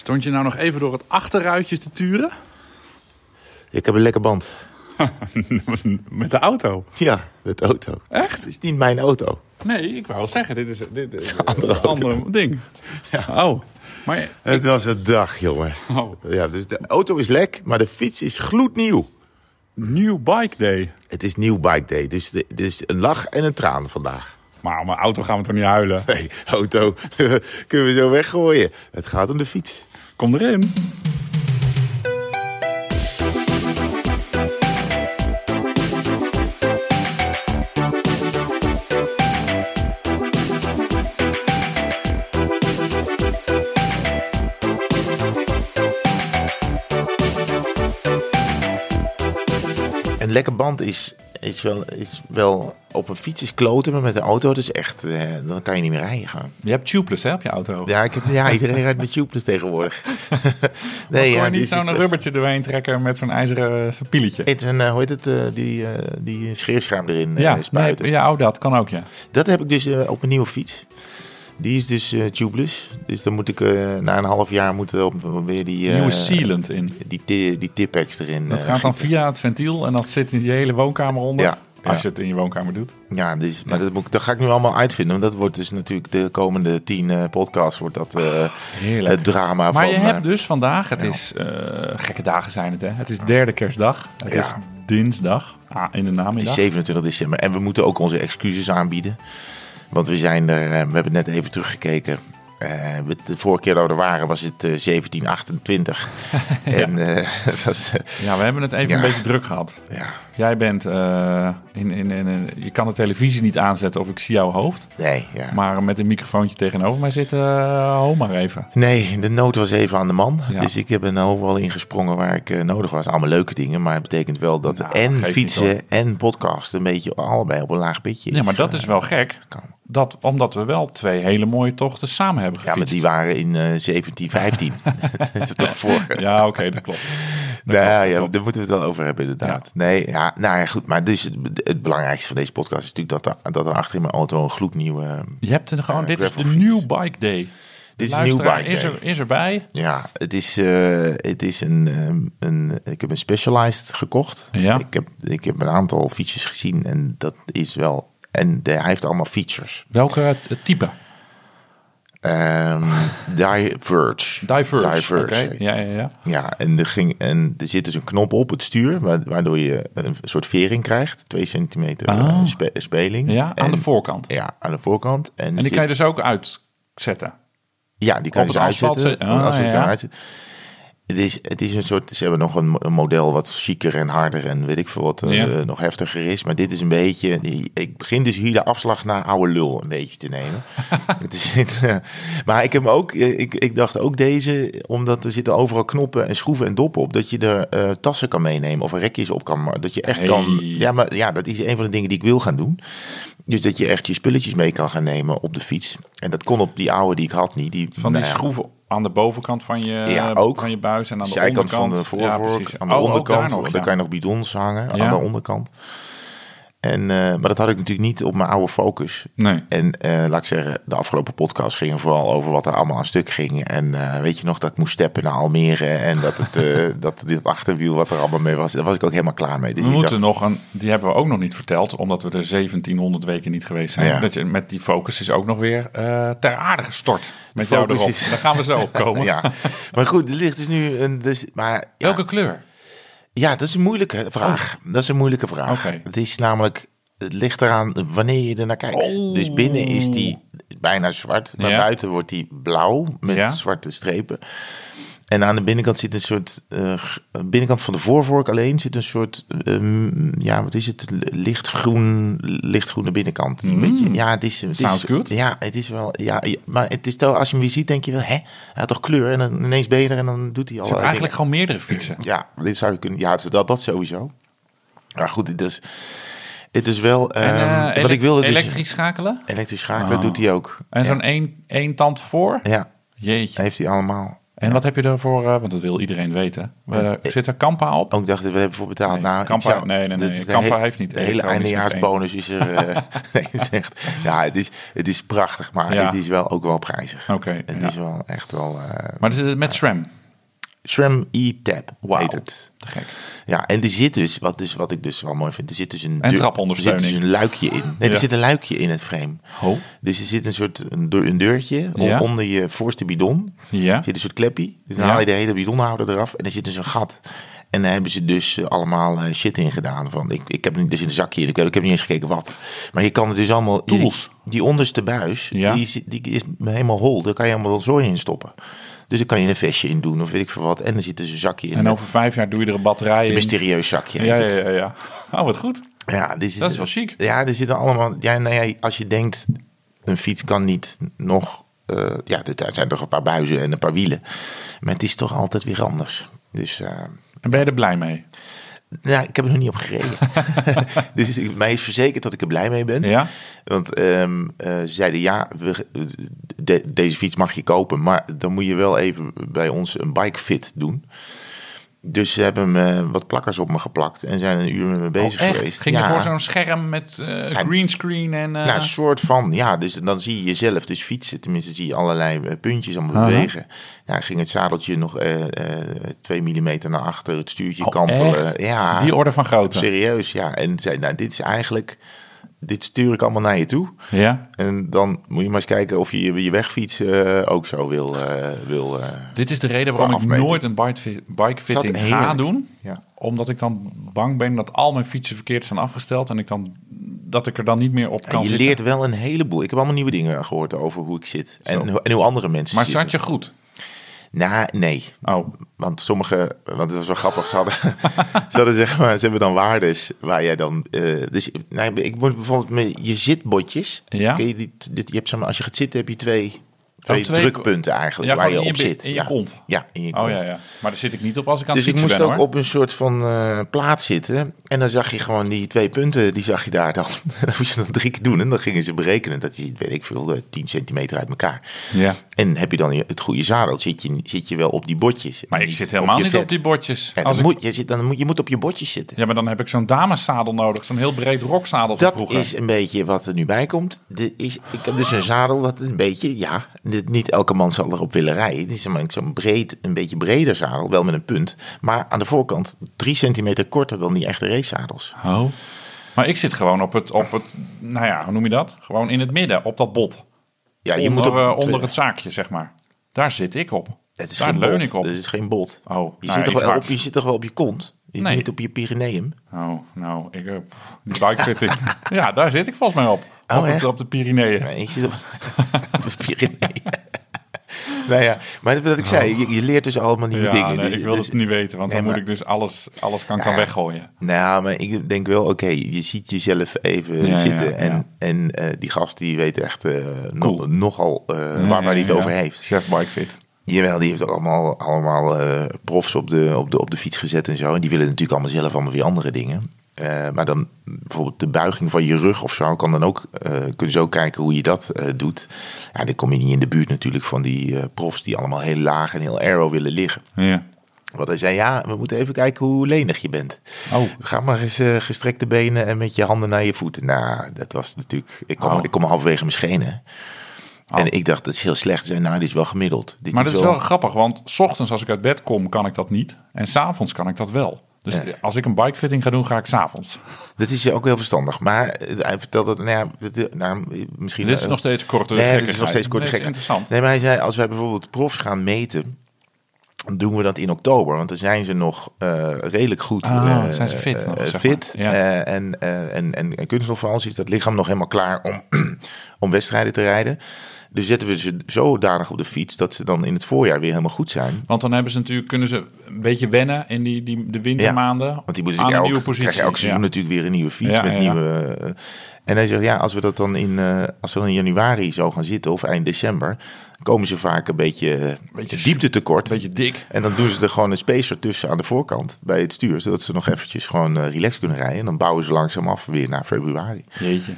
Stond je nou nog even door het achterruitje te turen? Ik heb een lekker band. Met de auto? Ja, met de auto. Echt? Het is niet mijn auto. Nee, ik wou wel zeggen, dit is, dit is een andere een ander ding. Oh, maar... Het was een dag, jongen. Oh, Ja, dus de auto is lek, maar de fiets is gloednieuw. New Bike Day. Het is nieuw bike day, dus het is een lach en een traan vandaag. Maar om mijn auto gaan we toch niet huilen? Nee, auto kunnen we zo weggooien. Het gaat om de fiets. Kom erin. Een lekker band is, is, wel, is wel op een fiets is kloten, maar met de auto dus echt, eh, dan kan je niet meer rijden gaan. Je hebt tubeless hè, op je auto. Ja, ik heb, ja iedereen rijdt met tubeless tegenwoordig. nee, ja, je niet zo'n rubbertje doorheen trekken met zo'n ijzeren pieletje? Het is een, eh, hoe heet het, eh, die, die scheerschuim erin Ja, spuiten. ja, oh, dat kan ook, ja. Dat heb ik dus op een nieuwe fiets. Die is dus eh, tubeless. Dus dan moet ik eh, na een half jaar moeten op, weer die, eh, Nieuwe sealant in. die, ti- die Tipex erin. Dat eh, gaat dan via het ventiel en dat zit in je hele woonkamer onder. Ja, Als ja. je het in je woonkamer doet. Ja, dus, maar dat, moet, dat ga ik nu allemaal uitvinden. Want dat wordt dus natuurlijk de komende tien eh, podcasts wordt dat eh, het drama Maar van... je hebt eh, dus vandaag, het is eh, gekke dagen zijn het hè. Het is derde kerstdag. Het Ja. is dinsdag ah, in de het is namiddag. 27 december. En we moeten ook onze excuses aanbieden. Want we zijn er, eh, we hebben net even teruggekeken. Eh, de vorige keer dat we er waren was het eh, 1728. En dat was, Ja, we hebben het even Ja. een beetje druk gehad. ja, Jij bent eh, in, in, in, in- je kan de televisie niet aanzetten of ik zie jouw hoofd. nee, ja. Maar met een microfoontje tegenover mij zitten, uh, maar even. Nee, de nood was even aan de man. Ja. Dus ik heb er overal ingesprongen waar ik eh, nodig was. Allemaal leuke dingen, maar het betekent wel dat Nou, en fietsen en podcast een beetje allebei op een laag pitje is. Ja, maar dat Eh, is wel gek. Dat, omdat we wel twee hele mooie tochten samen hebben Ja, gefietst. maar die waren in eh 1715. dat is nog voor. Ja, oké, dat klopt. Nou ja, daar moeten we het wel over hebben, inderdaad. Nee, ja, nou ja, goed. Maar dus het, het belangrijkste van deze podcast is natuurlijk dat er, dat er achter in mijn auto een gloednieuwe... Je hebt er gewoon, Ja, dit is de. New Bike Day. Dit is luisteraar bike is, day. er, is erbij. Ja, het is, eh, het is een, ehm, een... Ik heb een Specialized gekocht. Ja. Ik, heb, ik heb een aantal fietsjes gezien en dat is wel... En de, hij heeft allemaal features. Welke eh, type? Ehm Diverge. Diverge. Ja, ja, ja. Ja, en er, ging, en er zit dus een knop op het stuur, wa- waardoor je een soort vering krijgt. Twee centimeter Ah. eh, spe- speling. Ja, aan En- de voorkant. Ja, aan de voorkant. En, En die zit- kan je dus ook uitzetten. ja, die kan je dus uitzetten. zet- ah, als ja. kan uitzetten. Het is, het is een soort, ze hebben nog een, mo- een model wat chiquer en harder en weet ik veel wat eh, nog heftiger is. Maar dit is een beetje, ik begin dus hier de afslag naar oude lul een beetje te nemen. het is, het, eh, maar ik heb ook, eh, ik, ik dacht ook deze, omdat er zitten overal knoppen en schroeven en doppen op, dat je er tassen kan meenemen of rekjes op kan, maar dat je echt Hey. kan, ja, maar ja, dat is een van de dingen die ik wil gaan doen. Dus dat je echt je spulletjes mee kan gaan nemen op de fiets. En dat kon op die oude die ik had niet. Die, Van die nou ja, schroeven aan de bovenkant van je, Ja, ook. van je buis en aan de zijkant van onderkant. de Ja, voorvork, aan de Oh, onderkant. daar nog, Daar kan je nog bidons hangen aan de onderkant. En, eh, maar dat had ik natuurlijk niet op mijn oude Focus. Nee. En eh, laat ik zeggen, de afgelopen podcast ging vooral over wat er allemaal aan stuk ging. En eh, weet je nog dat ik moest steppen naar Almere en dat, het, dat dit achterwiel wat er allemaal mee was, daar was ik ook helemaal klaar mee. Dus We moeten dacht, nog een, die hebben we ook nog niet verteld, omdat we er 1700 weken niet geweest zijn. Ja. Dat je met die focus is ook nog weer ter aarde gestort. Met jou erop. is- Daar gaan we zo op komen. ja, maar goed, er ligt dus nu een. Dus, maar, ja, Welke kleur? Ja, dat is een moeilijke vraag. Dat is een moeilijke vraag. Het is namelijk, het ligt eraan wanneer je er naar kijkt. Oh. Dus binnen is die bijna zwart, maar Ja. buiten wordt die blauw met Ja. zwarte strepen. En aan de binnenkant zit een soort, eh, g- binnenkant van de voorvork alleen zit een soort, ehm, ja, wat is het, lichtgroen, lichtgroene binnenkant. Een beetje, ja, het is, het is, Mm. Sounds good. Ja, het is wel, ja, ja, maar het is wel, als je hem weer ziet, denk je wel, hè, hij had toch kleur? En dan ineens ben je er en dan doet hij al. Zijn eigenlijk gewoon meerdere fietsen. Ja, dit zou je kunnen. Ja, dat, dat sowieso. Maar goed, het is, het is wel. En, eh, wat ik wilde dus. Elektrisch schakelen? Elektrisch schakelen Oh. doet hij ook. En ja. zo'n één, één tand voor? Ja, Jeetje. heeft hij allemaal. En wat heb je ervoor, eh, want dat wil iedereen weten. Eh, zit er Kampa op? Ook dacht ik, we hebben voor betaald. Nee, nou, ik Kampa- zou- nee, nee, nee, Kampa he- heeft niet De hele eindejaarsbonus is er. eh, nee, het is echt, ja, het is, het is prachtig, maar Ja. het is wel ook wel prijzig. Oké, Het ja. is wel echt wel. eh Maar dat is met SRAM. SRAM E-Tab Wauw. heet het. Te gek. Ja, en er zit dus, wat, dus, wat ik dus wel mooi vind, er zit dus een, En trapondersteuning. Er zit dus een luikje in. Nee, Ja. er zit een luikje in het frame. Oh. Dus er zit een soort een, deur- een deurtje Ja. onder je voorste bidon. Ja. Er zit een soort klepje. Dus dan haal je de hele bidonhouder eraf en er zit dus een gat. En daar hebben ze dus eh, allemaal eh, shit in gedaan. Van, ik, ik heb er zit een zakje in. Ik heb, ik heb niet eens gekeken wat. Maar je kan het dus allemaal... Tools. Die, die onderste buis, Ja. die, is- die is helemaal hol. Daar kan je allemaal zooi in stoppen. Dus daar kan je een vestje in doen of weet ik veel wat. En er zit dus een zakje in. En met over vijf jaar doe je er een batterij een in. mysterieus zakje. Ja, ja, ja, ja. Oh, wat goed. Ja, dit is, Dat is wel chic. Ja, er zitten allemaal. Ja, nou ja, als je denkt, een fiets kan niet nog. eh, ja, er zijn toch een paar buizen en een paar wielen. Maar het is toch altijd weer anders. Dus. eh, En ben je er blij mee? Nou, ik heb er nog niet op gereden. dus ik, mij is verzekerd dat ik er blij mee ben. Ja? Want ehm, eh, ze zeiden ja, we, de- deze fiets mag je kopen, maar dan moet je wel even bij ons een bike fit doen. Dus ze hebben me wat plakkers op me geplakt en zijn een uur met me bezig Oh, geweest. Ging Ja. voor zo'n scherm met eh greenscreen en... eh, Nou, een soort van, ja, dus dan zie je jezelf dus fietsen. Tenminste, zie je allerlei eh, puntjes allemaal Aha. bewegen. Nou, ging het zadeltje nog eh, eh, twee millimeter naar achter, het stuurtje Oh, kantelen. echt? Ja, Die orde van grootte. serieus, ja. En zei, nou, dit is eigenlijk, dit stuur ik allemaal naar je toe. Ja? En dan moet je maar eens kijken of je je, wegfiets eh, ook zo wil. eh, wil eh. Dit is de reden waarom ik nooit een bike fit- bike fitting ga doen. Ja. Omdat ik dan bang ben dat al mijn fietsen verkeerd zijn afgesteld. En ik dan, dat ik er dan niet meer op kan En je zitten. leert wel een heleboel. Ik heb allemaal nieuwe dingen gehoord over hoe ik zit. En, en hoe andere mensen Maar zitten. zat je goed? Nou, nee. Oh, Want sommige, want het was wel grappig, ze hadden, ze hadden zeg maar, ze hebben dan waardes waar jij dan, eh, dus nou, ik moet bijvoorbeeld met je zitbotjes, Ja. Je, die, dit, je hebt zeg maar, als je gaat zitten heb je twee, twee, twee- drukpunten eigenlijk Ja, waar je op je zit. in je ja. kont. Ja, in je oh kont. ja, ja. Maar daar zit ik niet op als ik aan Dus het ik fietsen moest ben ook hoor. op een soort van eh plaats zitten. En dan zag je gewoon die twee punten, die zag je daar dan. dan moest je dan drie keer doen. En dan gingen ze berekenen dat die, weet ik veel, eh, 10 centimeter uit elkaar. Ja. En heb je dan je- het goede zadel, zit je, zit je wel op die botjes. Maar ik zit helemaal je niet vet. op die bordjes. Ja, Als ik- moet, je, zit, dan moet, je moet op je botjes zitten. ja, maar dan heb ik zo'n dameszadel nodig. Zo'n heel breed rokzadel Dat vroeger. is een beetje wat er nu bij komt. De is, ik heb dus een zadel wat een beetje, ja, niet elke man zal erop willen rijden. Het is zo'n breed, een beetje breder zadel, wel met een punt. Maar aan de voorkant drie centimeter korter dan die echte racezadels. Oh. Maar ik zit gewoon op het, op het, nou ja, hoe noem je dat? Gewoon in het midden, op dat bot. Ja, je onder, moet op, eh, onder het zaakje, zeg maar. Daar zit ik op. het is Daar geen leun bot. ik op. Het is geen bot. Oh, je, nou, zit toch wel op, je zit toch wel op je kont? Je Nee. niet op je Pyreneeën. Oh, nou, ik heb die bikefitting. ja, daar zit ik volgens mij op. Oh, op, de Pyreneeën. Nee, je zit op, de Pyreneeën. nou ja, maar wat ik zei, je, je leert dus allemaal nieuwe Ja, dingen. nee, Dus- ik wil dus- het niet weten, want dan moet ik dus alles, alles kan ik dan Ja. weggooien. Nou, maar ik denk wel, oké, je ziet jezelf even Ja, zitten. ja, en en eh, die gast die weet echt eh, Cool. nog, nogal eh, waar, waar hij het over heeft. Chef Bikefit. Jawel, die heeft allemaal, allemaal eh, profs op de, op, de, op de fiets gezet en zo. En die willen natuurlijk allemaal zelf allemaal weer andere dingen. Eh, maar dan bijvoorbeeld de buiging van je rug of zo kan dan ook, kun je zo kijken hoe je dat eh, doet. Ja, dan kom je niet in de buurt natuurlijk van die eh, profs die allemaal heel laag en heel aero willen liggen. Ja. Want hij zei, ja, we moeten even kijken hoe lenig je bent. Oh, Ga maar eens gestrekte benen en met je handen naar je voeten. Nou, dat was natuurlijk... Ik kom, Oh. ik kom halverwege mijn schenen. Oh. En ik dacht, dat is heel slecht. Zei, nou, dit is wel gemiddeld. Dit maar dat is wel grappig, want s ochtends als ik uit bed kom, kan ik dat niet. En s'avonds kan ik dat wel. Dus Ja. als ik een bikefitting ga doen, ga ik s'avonds. Dat is ook heel verstandig. Maar eh, hij vertelde, nou ja, het- nou, misschien... Dit is eh, nog steeds korte Nee, dit is nog steeds korte Nee, dat gekkigheid. interessant. Nee, maar hij zei, als wij bijvoorbeeld profs gaan meten... dan doen we dat in oktober. Want dan zijn ze nog eh, redelijk goed Ah, eh, zijn ze fit nog, eh, zeg fit. Ja. Eh, en, eh, en, en, en kunststofvals is dat lichaam nog helemaal klaar om, om wedstrijden te rijden. Dus zetten we ze zodanig op de fiets... dat ze dan in het voorjaar weer helemaal goed zijn. Want dan hebben ze natuurlijk, kunnen ze een beetje wennen in die, die, de wintermaanden. Want die moet aan elk, nieuwe positie. krijg je elk seizoen Ja. natuurlijk weer een nieuwe fiets Ja, met nieuwe. eh, en hij zegt ja, als we dat dan in, eh, als we dan in januari zo gaan zitten of eind december, komen ze vaak een beetje, Beetje beetje diepte tekort. Beetje dik. En dan doen ze er gewoon een spacer tussen aan de voorkant bij het stuur, zodat ze nog eventjes gewoon eh, relaxed kunnen rijden. En dan bouwen ze langzaam af weer naar februari. Jeetje.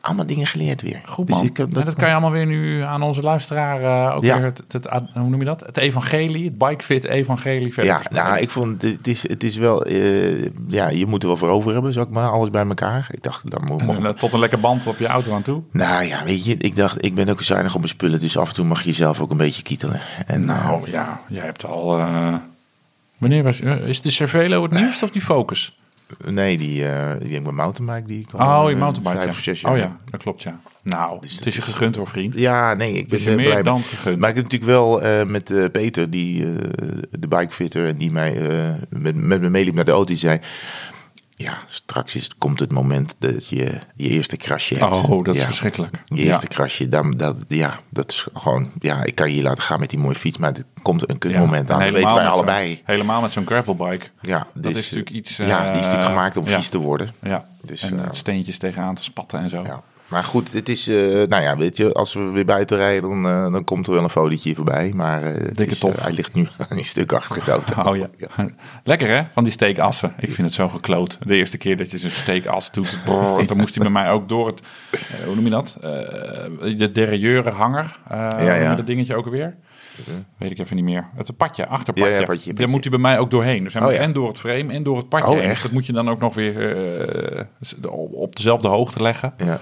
Allemaal dingen geleerd weer. Goed Dus man. ik, heb En dat kan je allemaal weer nu aan onze luisteraar eh, ook Ja. weer het, het, het- hoe noem je dat? Het evangelie, het bikefit evangelie verder Ja, nou, ik vond het is, het is wel, eh, ja, je moet er wel voor over hebben, zeg maar, alles bij elkaar. Ik dacht, dat moet, En, eh, Tot een lekker band op je auto aan toe. Nou ja, weet je, ik dacht, ik ben ook zuinig op mijn spullen, dus af en toe mag je zelf ook een beetje kietelen. En, nou, ja, jij hebt al... wanneer was... is de Cervelo het nieuwste of die Focus? Nee, die, eh die heb mijn mountainbike, die kwam Oh, eh, je mountainbike. vijf ja. of zes jaar. Oh ja, dat klopt ja. Nou, Dus het is je gegund hoor vriend. Ja, nee, ik ben je er meer blij dan gegund. Maar ik heb natuurlijk wel eh, met eh, Peter, die, eh, de bikefitter, en die mij eh, met, met me meeliep naar de auto, die zei... Ja, straks is, komt het moment dat je je eerste krasje hebt. Oh, dat is ja. verschrikkelijk. Je eerste krasje, dan, dat, ja, dat is gewoon... Ja, ik kan je hier laten gaan met die mooie fiets, maar er komt een kutmoment en aan. Dat weten wij allebei. Helemaal met zo'n gravelbike. Ja, Dat is natuurlijk iets... ja, die is eh, natuurlijk gemaakt om ja, vies te worden. Ja, Dus, en eh, eh, steentjes tegenaan te spatten en zo. Ja. Maar goed, het is, eh, nou ja, weet je, als we weer buiten rijden, dan, eh, dan komt er wel een fotootje voorbij. Maar het is, tof. eh, hij ligt nu een stuk achter de auto. Oh ja. Lekker hè, van die steekassen. Ik vind het zo gekloot. De eerste keer dat je zo'n steekas doet, brrr, dan moest hij bij mij ook door het, hoe noem je dat? De derailleuren hanger. Ja, ja. dat dingetje ook alweer? Weet ik even niet meer. Het padje, achterpadje. Ja, ja, padje, Daar moet hij bij mij ook doorheen. Dus hij Oh, moet ja. en door het frame en door het padje Oh, heen. Dus echt? dat moet je dan ook nog weer op dezelfde hoogte leggen. Ja.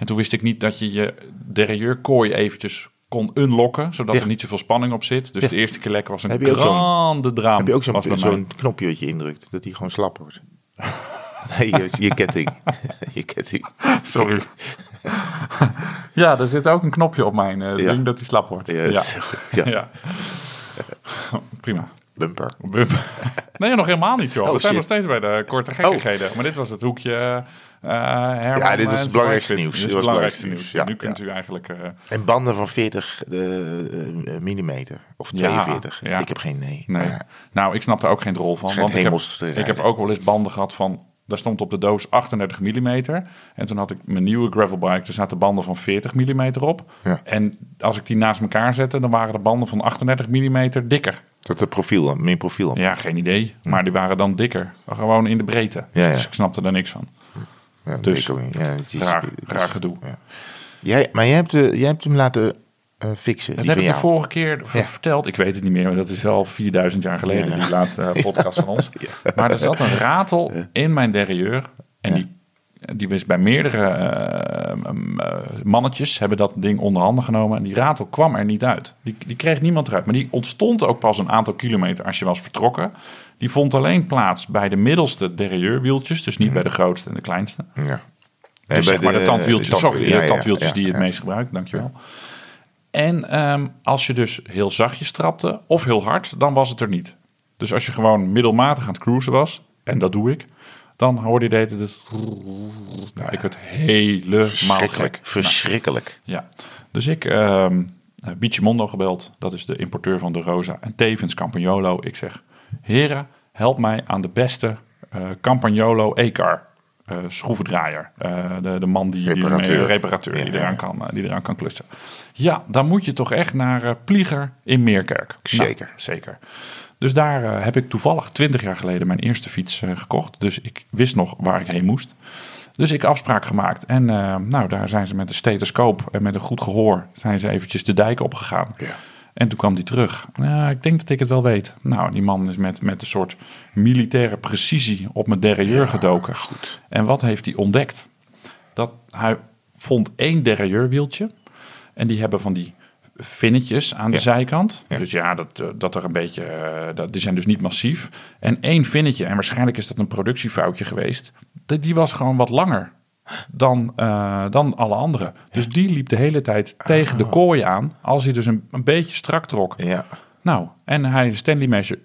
En toen wist ik niet dat je je derailleurkooi eventjes kon unlocken, zodat Ja. er niet zoveel spanning op zit. Dus Ja. de eerste keer lekker was een Heb je grande drama. Heb je ook zo'n zo'n knopje wat je indrukt, dat die gewoon slap wordt? nee, je, je ketting. je ketting. Sorry. ja, er zit ook een knopje op mijn eh, Ja. ding dat hij slap wordt. Ja, Ja. Prima. Bumper. Bump. Nee, nog helemaal niet, joh. Oh, We zijn nog steeds bij de korte gekkigheden. Maar dit was het hoekje. eh Herman Ja, dit is het belangrijkste nieuws. Dit is Dit het was belangrijkste het nieuws. nu kunt u eigenlijk... eh, En banden van 40 eh, eh, millimeter. Of Ja, 42. ja. Ik heb geen nee. Nee. Maar Nou, ik snap daar ook geen rol van. Het Want ik heb, ik ook wel eens banden gehad van... Daar stond op de doos 38 mm. En toen had ik mijn nieuwe gravelbike. Er zaten banden van 40 mm op. Ja. En als ik die naast elkaar zette... dan waren de banden van 38 mm dikker. dat er profiel, meer profiel. Ja, geen idee. Maar die waren dan dikker. Gewoon in de breedte. Ja, ja. Dus ik snapte daar niks van. Ja, Dus. Ja, het is- Raar, raar gedoe. Jij, maar jij hebt, eh, jij hebt hem laten eh, fixen. Dat heb ik de vorige keer Ja. verteld. Ik weet het niet meer, maar dat is wel 4000 jaar geleden, Ja, ja. die laatste podcast van ons. Maar er zat een ratel in mijn derailleur. En Ja. die, die is bij meerdere eh, mannetjes hebben dat ding onder handen genomen. En die ratel kwam er niet uit. Die, die kreeg niemand eruit. Maar die ontstond ook pas een aantal kilometer als je was vertrokken. Die vond alleen plaats bij de middelste derailleurwieltjes. Dus niet bij de grootste en de kleinste. Ja. Dus zeg maar de, tandwieltjes, de sorry, ja, de tandwieltjes ja, die je het meest gebruikt, dankjewel. En ehm, als je dus heel zachtjes trapte of heel hard, dan was het er niet. Dus als je gewoon middelmatig aan het cruisen was, en dat doe ik, dan hoorde je de dus. Nou, ik werd helemaal Verschrikkelijk. gek. Verschrikkelijk. Ja, dus ik Mondo gebeld. Dat is de importeur van de Rosa. En tevens Campagnolo. Ik zeg, heren, help mij aan de beste eh Campagnolo E-car. eh, schroevendraaier. Eh, de, de man die, die Reparateur. ermee- reparateur Ja, die, ja. eraan kan, die eraan kan klussen. Ja, dan moet je toch echt naar Plieger in Meerkerk. Nou, Zeker. zeker. Dus daar heb ik toevallig 20 jaar geleden mijn eerste fiets gekocht. Dus ik wist nog waar ik heen moest. Dus ik afspraak gemaakt. En nou, daar zijn ze met een stethoscoop en met een goed gehoor... zijn ze eventjes de dijk opgegaan. Ja. En toen kwam die terug. Nou, ik denk dat ik het wel weet. Nou, die man is met, met een soort militaire precisie op mijn derailleur gedoken. goed. En wat heeft hij ontdekt? Dat hij vond één derailleurwieltje. En die hebben van die vinnetjes aan de Ja. zijkant. Ja. Dus ja, dat, eh, dat er een beetje... eh, dat, die zijn dus niet massief. En één vinnetje, en waarschijnlijk is dat een productiefoutje geweest... die- die was gewoon wat langer dan, eh, dan alle andere. Dus die liep de hele tijd tegen de kooi aan... als hij dus een, een beetje strak trok. Ja. Nou, en hij Stanley Measure...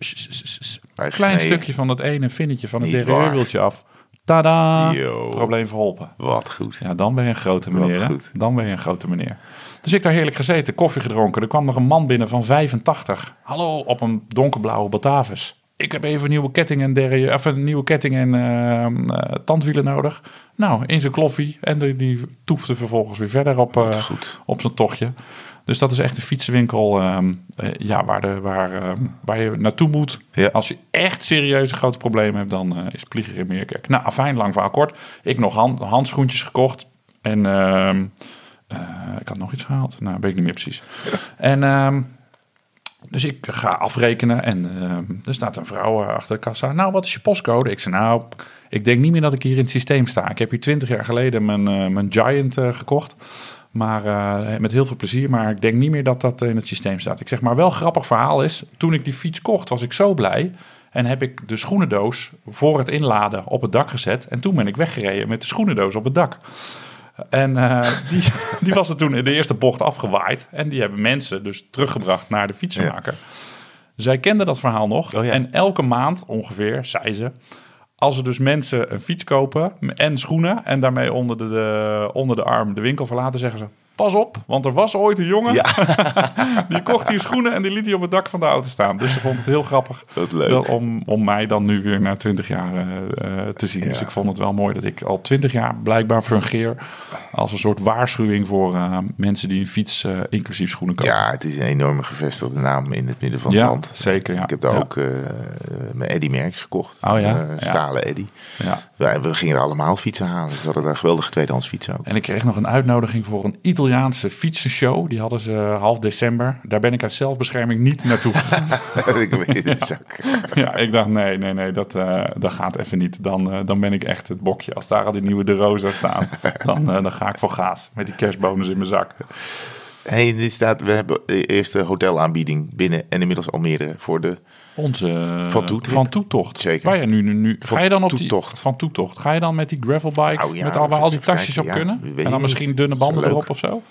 Klein stukje van dat ene vinnetje van het Niet derailleurwieltje af. Tada! Yo. Probleem verholpen. Wat goed. Ja, dan ben je een grote meneer. Dan ben je een grote meneer. Dus ik daar heerlijk gezeten, koffie gedronken. Er kwam nog een man binnen van 85. Hallo, op een donkerblauwe Batavus. Ik heb even een nieuwe ketting en, derrière, of een nieuwe ketting en eh, eh, tandwielen nodig. Nou, in zijn kloffie. En die, die toefde vervolgens weer verder op, eh, op zijn tochtje. Dus dat is echt een fietsenwinkel ehm, eh, ja, waar, de, waar, ehm, waar je naartoe moet. Ja. Als je echt serieuze grote problemen hebt, dan is Plieger in Meerkerk. Nou, afijn, lang verhaal kort. Ik nog hand, handschoentjes gekocht. En ehm, ik had nog iets gehaald. Nou, weet ik niet meer precies. En ehm, dus ik ga afrekenen en ehm, er staat een vrouw eh, achter de kassa. Nou, wat is je postcode? Ik zei, nou, ik denk niet meer dat ik hier in het systeem sta. Ik heb hier twintig jaar geleden mijn, eh, mijn Giant eh, gekocht. Maar met heel veel plezier. Maar ik denk niet meer dat dat in het systeem staat. Ik zeg maar wel grappig verhaal is. Toen ik die fiets kocht, was ik zo blij. En heb ik de schoenendoos voor het inladen op het dak gezet. En toen ben ik weggereden met de schoenendoos op het dak. En eh, die, die was er toen in de eerste bocht afgewaaid. En die hebben mensen dus teruggebracht naar de fietsenmaker. Zij kende dat verhaal nog. Oh ja. En elke maand ongeveer, zei ze... Als er dus mensen een fiets kopen en schoenen... en daarmee onder de, de- onder de arm de winkel verlaten, zeggen ze... Pas op, want er was ooit een jongen... die kocht hier schoenen en die liet hij op het dak van de auto staan. Dus ze vond het heel grappig leuk. dat- om, om mij dan nu weer na 20 jaar eh, te zien. Dus ik vond het wel mooi dat ik al 20 jaar blijkbaar fungeer... als een soort waarschuwing voor eh, mensen die een fiets eh, inclusief schoenen kopen. Ja, het is een enorme gevestigde naam in het midden van Ja, het land. zeker, ja. Ik heb daar ook mijn Eddy Merks gekocht. Oh ja? Ja. stalen Eddy. Ja. Wij, we gingen allemaal fietsen halen. Ze hadden daar geweldige tweedehands fietsen ook. En ik kreeg nog een uitnodiging voor een Italiaanse fietsenshow. Die hadden ze half december. Daar ben ik uit zelfbescherming niet naartoe gegaan. ik weet het ook. ja, ik dacht nee, nee, nee, dat, eh, dat gaat even niet. Dan, eh, dan ben ik echt het bokje. Als daar al die nieuwe De Rosa staan, dan, eh, dan ga ik voor gaas. Met die kerstbonus in mijn zak. Hey, en dit staat, we hebben de eerste hotelaanbieding binnen en inmiddels al meerdere voor de... Onze Van Toetrip. van toetocht. Zeker. Waar je nu, nu, nu, Van ga je dan op Toetocht. die van toetocht? Ga je dan met die gravelbike Oh ja, met al, waar al die tasjes op ja. kunnen? En dan misschien dunne banden erop of zo?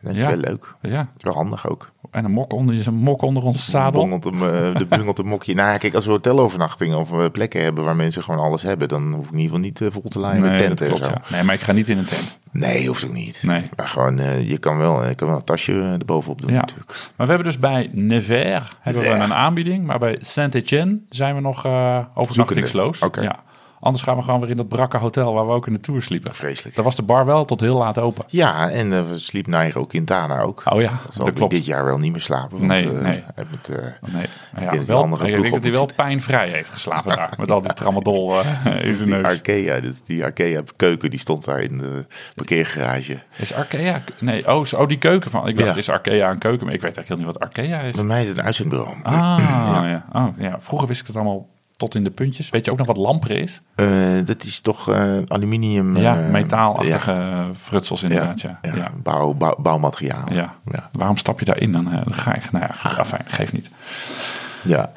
Dat is Ja. wel leuk. Ja. Is wel handig ook. En een mok onder, een mok onder ons zadel. Bungelt hem, eh, de bungelt een mokje. Nou, kijk, als we hotelovernachtingen of we plekken hebben waar mensen gewoon alles hebben, dan hoef ik in ieder geval niet eh, vol te laaien met dat tenten en klopt, zo. ja. Nee, maar ik ga niet in een tent. Nee, hoeft ook niet. Nee. Maar gewoon, eh, je kan wel, je kan wel een tasje eh, erbovenop doen Ja. natuurlijk. Maar we hebben dus bij Nevers hebben we een aanbieding. Maar bij Saint-Etienne zijn we nog eh overnachtingsloos. Oké. Ja. Anders gaan we gewoon weer in dat brakke hotel waar we ook in de tour sliepen. Vreselijk. Daar was de bar wel tot heel laat open. Ja, en eh, we sliep Nairo Quintana ook. Oh ja, dat zal dat ik klopt. dit jaar wel niet meer slapen. Want, Nee, eh, nee. moet, eh, Nee, maar ja, denk dat die wel, andere ik denk dat hij wel pijnvrij heeft geslapen daar. Met al die tramadol eh, in zijn neus. Arkea, dus die Arkea keuken, die stond daar in de parkeergarage. Is Arkea... Nee, oh, oh, die keuken van... Ik dacht, Ja. is Arkea een keuken? Maar ik weet eigenlijk heel niet wat Arkea is. Bij mij is het een uitzendbureau. Ah, ja. Oh, ja. Vroeger wist ik het allemaal tot in de puntjes. Weet je ook nog wat lamper is? Eh, dat is toch eh, aluminium... ja, eh, metaalachtige ja. frutsels inderdaad. Ja, ja. Bouw, bouw, bouwmateriaal. Ja. Waarom stap je daarin dan? Dan ga ik... Nou ja, goed, afijn, geeft niet. ja.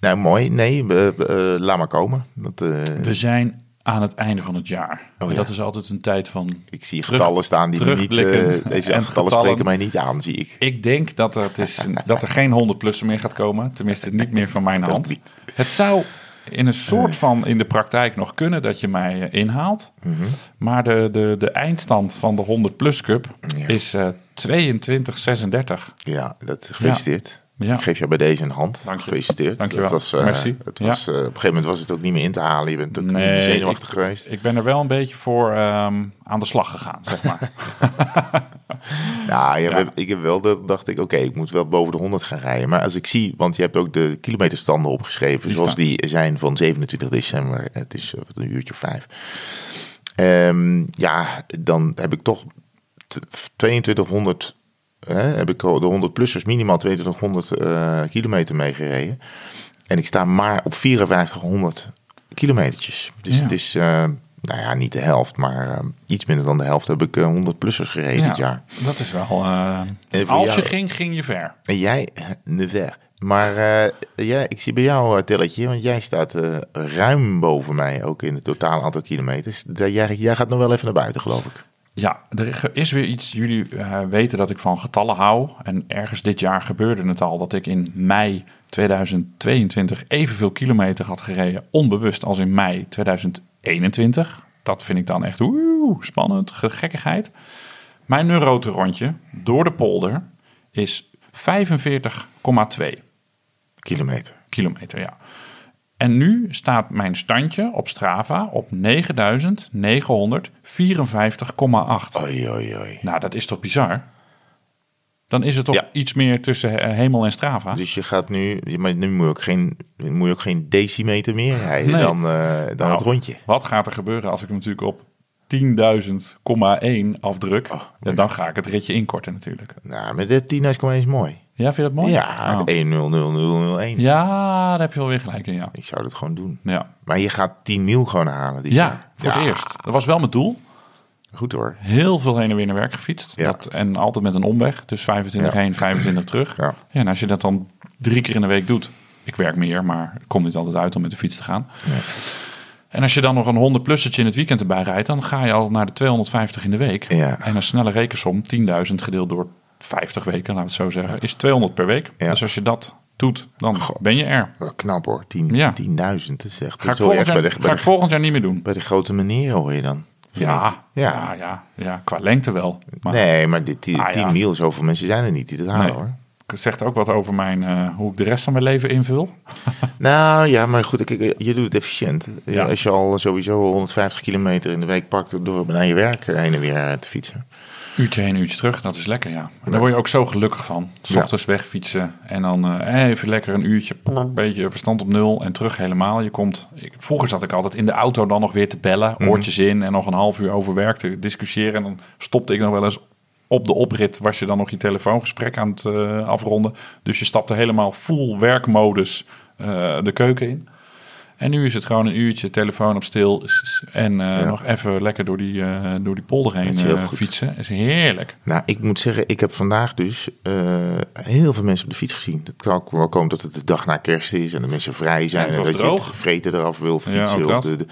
Nou, mooi. Nee, we- laat maar komen. Dat, eh, We zijn aan het einde van het jaar. Oh, ja. dat is altijd een tijd van... ik zie terug- getallen staan die niet... eh, deze en getallen, spreken mij niet aan, zie ik. Ik denk dat er, het is, dat er geen 100-plusser meer gaat komen. Tenminste, niet meer van mijn hand. niet. Het zou in een soort van in de praktijk nog kunnen dat je mij eh, inhaalt. Mhm. Maar de, de, de eindstand van de 100-plus Cup Ja. is eh 22-36. Ja, dat gefeliciteerd. Ja. Ik geef jou bij deze een hand. Dank je. Gefeliciteerd. Dank je wel. Dat was, eh, Merci. Het Ja. was, eh, op een gegeven moment was het ook niet meer in te halen. Je bent ook Nee, zenuwachtig ik- geweest. Ik ben er wel een beetje voor ehm, aan de slag gegaan, zeg maar. Nou, ja, Ja. ik heb wel dat dacht ik, oké, ik moet wel boven de 100 gaan rijden. Maar als ik zie, want je hebt ook de kilometerstanden opgeschreven, Die zoals staan. die zijn van 27 december. Het is eh, een uurtje of vijf. Ehm, ja, dan heb ik toch t- 2200, hè, heb ik de 100-plussers minimaal 2200 eh, kilometer meegereden. En ik sta maar op 5400 kilometertjes. Dus Ja. het is, eh, nou ja, niet de helft, maar eh, iets minder dan de helft heb ik 100-plussers gereden dit jaar. dat is wel... als jou- je ging, ging je ver. En jij, Nevers. Maar eh, ja, ik zie bij jou een telletje, want jij staat ruim boven mij, ook in het totale aantal kilometers. Jij, jij gaat nog wel even naar buiten, geloof ik. Ja, er is weer iets. Jullie eh, weten dat ik van getallen hou. En ergens dit jaar gebeurde het al dat ik in mei 2022 evenveel kilometer had gereden. Onbewust als in mei 2021. Dat vind ik dan echt oeh, spannend, ge- gekkigheid. Mijn neurote rondje door de polder is 45,2 Kilometer. kilometer, ja. En nu staat mijn standje op Strava op 9.954,8. Oei, oei, oei. Nou, dat is toch bizar? Dan is er toch Ja. iets meer tussen eh, hemel en Strava. Dus je gaat nu, maar nu moet je ook geen, moet je ook geen decimeter meer rijden Nee. dan, eh, dan Nou, het rondje. Wat gaat er gebeuren als ik hem natuurlijk op 10.000,1 afdruk, Oh, ja, dan ga ik het ritje inkorten natuurlijk. Nou, met de 10.000 is mooi. Ja, vind je dat mooi? Ja, Oh. 1 0 0 0 0 1. Ja, daar heb je wel weer gelijk in, ja. Ik zou dat gewoon doen. Ja, Maar je gaat 10 mil gewoon halen dit ja jaar. voor het eerst. Dat was wel mijn doel. Goed hoor. Heel veel heen en weer naar werk gefietst. Ja. Dat, en altijd met een omweg. Dus 25 Ja. heen, 25 terug. Ja. Ja, en als je dat dan drie keer in de week doet. Ik werk meer, maar het komt niet altijd uit om met de fiets te gaan. En als je dan nog een 100-plussertje in het weekend erbij rijdt... dan ga je al naar de 250 in de week. Ja. En een snelle rekensom, 10.000 gedeeld door 50 weken, laten we het zo zeggen... is 200 per week. Ja. Dus als je dat doet, dan ben je er. Knap hoor. 10 Ja. 10.000. Dat is echt Ga ik, volgend jaar, bij de, ga bij, ik de, volgend jaar niet meer doen. bij de grote meneren hoor je dan. Ja, ja. Ja. Ja, ja, qua lengte wel. Maar Nee, maar dit 10 Ah, ja. mil, zoveel mensen zijn er niet die dat halen Nee. hoor. het zegt ook wat over mijn, eh, hoe ik de rest van mijn leven invul. Nou ja, maar goed, kijk, je doet het efficiënt. Ja. Als je al sowieso 150 kilometer in de week pakt door naar je werk heen en weer te fietsen. Uurtje heen, uurtje terug, dat is lekker, ja. En daar word je ook zo gelukkig van. S ochtends wegfietsen en dan eh, even lekker een uurtje, een beetje verstand op nul en terug helemaal. Je komt, ik, vroeger zat ik altijd in de auto dan nog weer te bellen, Mhm. oortjes in en nog een half uur over werk te discussiëren. En dan stopte ik nog wel eens op de oprit, was je dan nog je telefoongesprek aan het eh, afronden. Dus je stapte helemaal full werkmodus eh, de keuken in. En nu is het gewoon een uurtje, telefoon op stil en eh, Ja. nog even lekker door die, eh, door die polder heen Dat eh, fietsen. is heerlijk. Nou, ik moet zeggen, ik heb vandaag dus heel veel mensen op de fiets gezien. Het kan ook wel komen dat het de dag na kerst is en de mensen vrij zijn. Ja, en dat je het vreten eraf wil Ja, fietsen. ook of dat. de, de-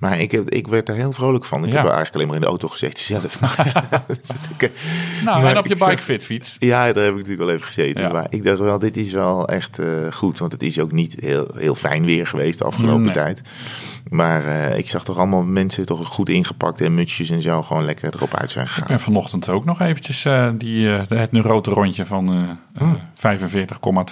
maar ik, heb, ik werd er heel vrolijk van. Ik Ja. heb eigenlijk alleen maar in de auto gezeten zelf. Ik- Nou, maar en op je ik bikefit fiets. Ja, daar heb ik natuurlijk wel even gezeten. Ja. Maar ik dacht wel, dit is wel echt eh, goed. Want het is ook niet heel, heel fijn weer geweest de afgelopen Nee. tijd. Maar eh, ik zag toch allemaal mensen toch goed ingepakt en mutsjes en zo gewoon lekker erop uit zijn Ik gegaan. ben vanochtend ook nog eventjes eh, die, het neurote rondje van eh, Oh. eh,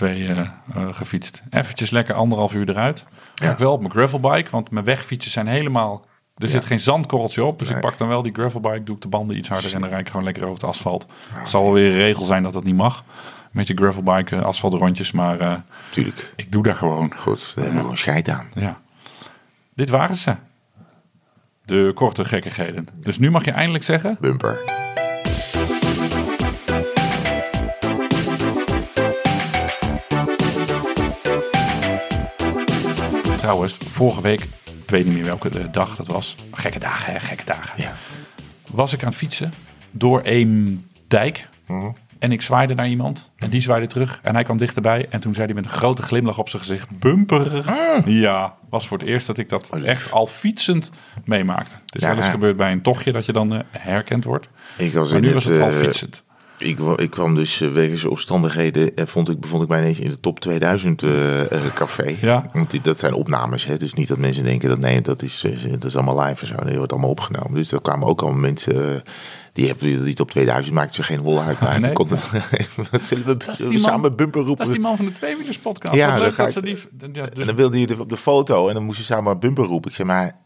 45,2 eh, eh, gefietst. Eventjes lekker anderhalf uur eruit. Ga Ja. ik wel op mijn gravelbike, want mijn wegfietsen zijn helemaal... Er zit geen zandkorreltje op, dus ik pak dan wel die gravelbike, doe ik de banden iets harder en dan rijd ik gewoon lekker over het asfalt. Het zal wel weer een regel zijn dat dat niet mag, met je gravelbike eh, asfaltrondjes, maar eh, Tuurlijk. ik doe daar gewoon. Goed, daar hebben we gewoon scheid aan. Ja. Dit waren ze. De korte gekkigheden. Dus nu mag je eindelijk zeggen... Bumper. Trouwens, vorige week, ik weet niet meer welke dag dat was. Gekke dagen, hè, gekke dagen. Ja. Was ik aan het fietsen door een dijk. Mhm. En ik zwaaide naar iemand. En die zwaaide terug. En hij kwam dichterbij. En toen zei hij met een grote glimlach op zijn gezicht: Bumper. Ja, was voor het eerst dat ik dat echt al fietsend meemaakte. Het is Ja, wel eens gebeurd bij een tochtje dat je dan eh, herkend wordt. Ik was Maar in nu het, was het al eh, fietsend. Ik, ik kwam dus eh, wegens omstandigheden, eh, vond ik, bevond ik mij ineens in de top 2000 eh, eh, café. Ja. Want die, dat zijn opnames, hè? dus niet dat mensen denken dat nee, dat is, dat is allemaal live en zo. Nee, dat wordt allemaal opgenomen. Dus daar kwamen ook allemaal mensen, die hebben die top 2000 maakte ze geen hol uit. Maar Nee. het, zullen we, zullen samen bumper roepen? Dat is die man van de Tweewielers podcast. Ja, Wat leuk dat ze die... Ja, En dus dan wilde je op de foto en dan moesten ze samen bumper roepen. Ik zei, maar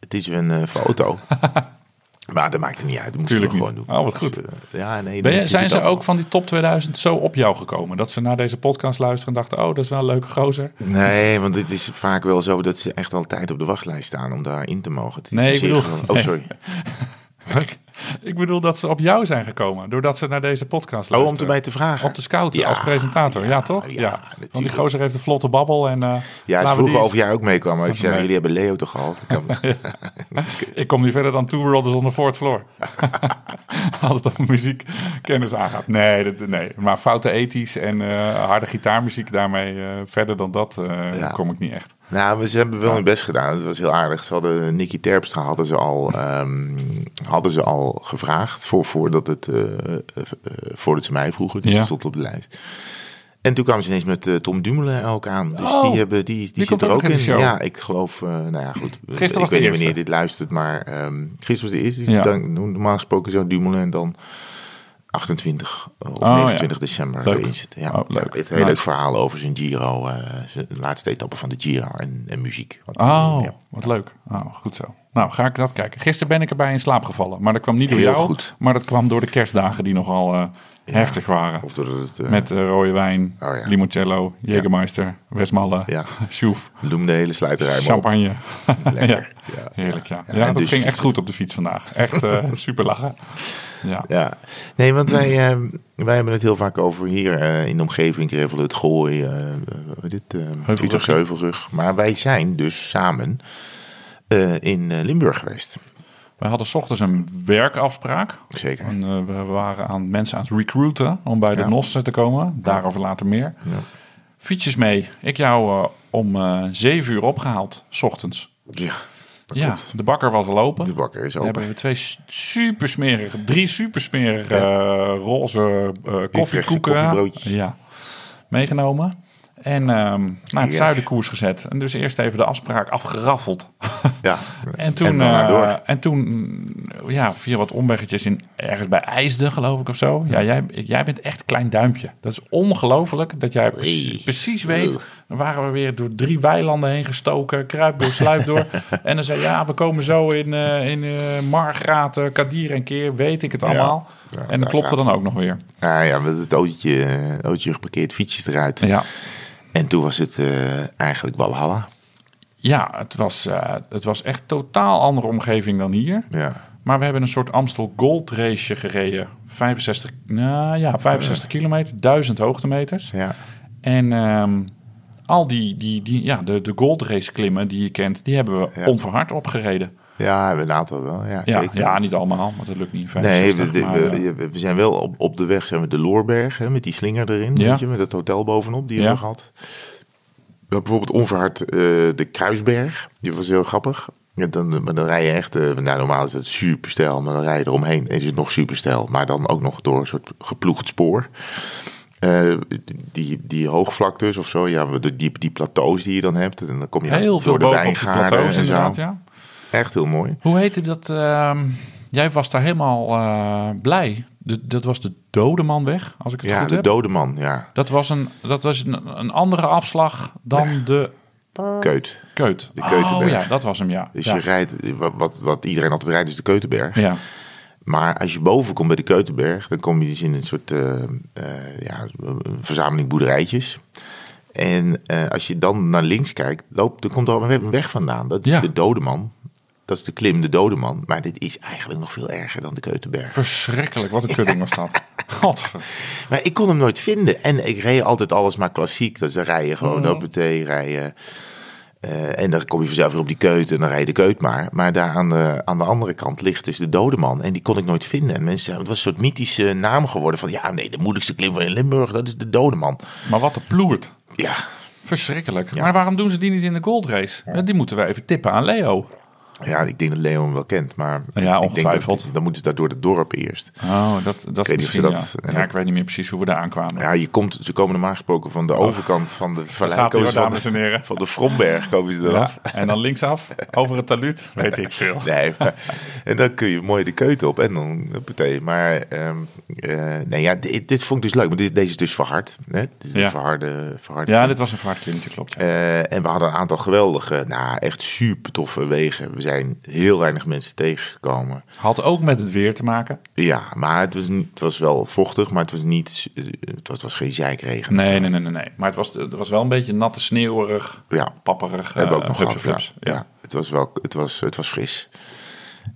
het is een eh, foto. maar dat maakt het niet uit. Dat moesten we gewoon doen. Oh, wat goed. Dus, eh, ja, nee, Ben je- mensen zijn ze ook van die top 2000 zo op jou gekomen? Dat ze naar deze podcast luisteren en dachten... oh, dat is wel een leuke gozer. Nee, want het is vaak wel zo dat ze echt altijd op de wachtlijst staan om daarin te mogen. Het Nee, ik bedoel- gewoon- Oh, nee. Ik bedoel dat ze op jou zijn gekomen. Doordat ze naar deze podcast Oh, om luisteren. te te vragen. Op de scout Ja, als presentator. Ja, ja, toch? ja, Ja. Want die gozer heeft een vlotte babbel. En, eh, Ja, vroegen die of jij ook meekwam. Maar ik zei, jullie hebben Leo toch gehad? Ik kom niet verder dan Two Worlds on the Fourth Floor. Als het op muziekkennis aangaat. Nee, dat, nee, maar foute ethisch en eh, harde gitaarmuziek, daarmee eh, verder dan dat kom ik niet echt. Nou, maar ze hebben wel hun best gedaan. Het was heel aardig. Ze hadden Nicky Terpstra hadden ze al, ehm, hadden ze al gevraagd voor, voordat, het, eh, eh, eh, voordat ze mij vroegen. Dus Ja. dat stond op de lijst. En toen kwamen ze ineens met Tom Dumoulin ook aan. Dus Oh, die, hebben, die, die, die zit komt er ook ook in show. Ja, ik geloof, nou ja, goed. was ik weet niet wanneer dit luistert, maar gisteren was de eerste. Dus Ja. dan, normaal gesproken zo Dumoulin en dan 28 of Oh, ja. 29 december Leuk. erin zitten. Ja. Oh, leuk. Heeft een heel Nice. leuk verhaal over zijn Giro, eh, zijn laatste etappe van de Giro en, en muziek. Want, Oh, ja. wat leuk. Oh, goed zo. Nou, ga ik dat kijken. Gisteren ben ik erbij in slaap gevallen. Maar dat kwam niet door Heel jou. goed. Maar dat kwam door de kerstdagen die nogal eh, heftig waren. Of doordat het... eh, Met eh, rode wijn, Oh ja. limoncello, Jägermeister, Westmalle, Ja. Sjoef, Loem de hele op. champagne. Lekker. ja. Ja. Heerlijk, ja. Ja, Ja, dat dus ging echt goed op de fiets vandaag. Echt super lachen. Ja. Ja, nee, want wij, eh, wij hebben het heel vaak over hier in de omgeving, Revolut, Gooi, dit, Heuvelrug. Utrechtse Heuvelrug. Maar wij zijn dus samen in eh, Limburg geweest. We hadden 's ochtends een werkafspraak. Zeker. En, eh, we waren aan mensen aan het recruiten om bij de Ja. NOS te komen. Daarover later meer. Ja. Fietsjes mee. Ik jou eh, om eh 7 uur opgehaald, 's ochtends. Ja, Ja, klopt. de bakker was al open. De bakker is Dan open. hebben we twee s- super smerige, drie super smerige eh, roze eh koffiebroodjes. ja, meegenomen. En ehm, naar het Heerlijk. zuidenkoers gezet. En dus eerst even de afspraak afgeraffeld. Ja. En toen, En eh, door. en toen ja, via wat omweggetjes in ergens bij IJsden, geloof ik of zo. Ja, jij, jij bent echt een klein duimpje. Dat is ongelooflijk dat jij precies, weet. Dan waren we weer door drie weilanden heen gestoken, kruip door, sluip door. en dan zei ja, we komen zo in, eh in eh Margraat, eh, Kadir en Keer, weet ik het allemaal. Ja, en dat klopte dan ook nog weer. Ah, ja, met het autootje, eh, autootje geparkeerd, fietsjes eruit. Ja, En toen was het eh, eigenlijk Walhalla. ja het, was, eh, het was echt totaal andere omgeving dan hier. Ja. Maar we hebben een soort Amstel Gold raceje gereden. 65, nou ja, 65 kilometer, 1000 hoogtemeters. Ja. En ehm, al die, die, die ja, de, de Gold Race klimmen die je kent, die hebben we Ja. onverhard opgereden. Ja, een aantal wel. Ja, Ja, zeker. ja, niet allemaal, want dat lukt niet. in Nee, 65, we, eh, we- we zijn wel op, op de weg zijn we de Loorberg, hè, met die slinger erin, Ja. weet je, met het hotel bovenop, die hebben we gehad. We hebben bijvoorbeeld onverhard eh, de Kruisberg, die was heel grappig. Ja, dan, maar dan rij je echt, eh, nou normaal is dat super stijl, maar dan rij je eromheen en is het nog super stijl. Maar dan ook nog door een soort geploegd spoor. Die, die hoogvlaktes of zo, ja, die, die, die plateaus die je dan hebt. En dan kom je heel door de wijngaarden plateaus en zo. ja. Echt heel mooi. Hoe heette dat? ehm, jij was daar helemaal eh, blij. De, dat was de Dodemanweg, als ik het Ja, goed de heb. dode man, ja. Dat was een, dat was een, een andere afslag dan de Keut. Keut. De Keutenberg. Oh ja, dat was hem, ja. Dus ja. je rijdt, wat, wat, iedereen altijd rijdt, is de Keutenberg. Ja, Maar als je boven komt bij de Keutenberg, dan kom je dus in een soort eh, eh, ja, een verzameling boerderijtjes. En als je dan naar links kijkt, loopt, er komt al een weg vandaan. Dat is Ja. de Dodeman. Dat is de klim, de Dodeman. Maar dit is eigenlijk nog veel erger dan de Keutenberg. verschrikkelijk. Wat een kutting was dat. Godver. Maar ik kon hem nooit vinden. En ik reed altijd alles maar klassiek. Dus dan rij je gewoon Mhm. op het rij je, eh, en dan kom je vanzelf weer op die keut en dan rij je de keut maar. Maar daar aan de, aan de andere kant ligt dus de dode man. En die kon ik nooit vinden. En mensen, het was een soort mythische naam geworden van... ja, nee, de moeilijkste klim van in Limburg, dat is de dode man. Maar wat een ploert. Ja, Verschrikkelijk. Maar waarom doen ze die niet in de Gold Race? Die moeten we even tippen aan Leo. Ja ik denk dat Leo hem wel kent. Maar Ja, ik denk dat, dan moeten ze daar door het dorp eerst. Oh, dat, dat weet is niet of ze misschien, dat- ja. ja, ik weet niet meer precies hoe we daar aankwamen. Ja, je komt, ze komen normaal gesproken van de overkant van de vallei. Oh. Van, dames en heren. de, van de Fromberg komen ze Ja, eraf. en dan linksaf, over het taluut, weet ik veel. Nee, maar- en dan kun je mooi de keuken op en dan huppatee. Maar ehm, eh, nee, ja, dit, dit vond ik dus leuk. Maar dit, deze is dus verhard. Hè? Dit is Ja. een verharde, verharde Ja, dit was een vaartklimmetje, klopt. Ja. Eh, en we hadden een aantal geweldige, nou echt super toffe wegen. We zijn heel weinig mensen tegengekomen. Had ook met het weer te maken. Ja, maar het was, niet- het was wel vochtig, maar het was niet, het was, het was geen zeikregen. Nee, nee, nee, nee. nee. Maar het was, het was wel een beetje natte, sneeuwerig, Ja, papperig. hebben we ook eh, nog gehad. Ja. het was wel, het was, het was fris.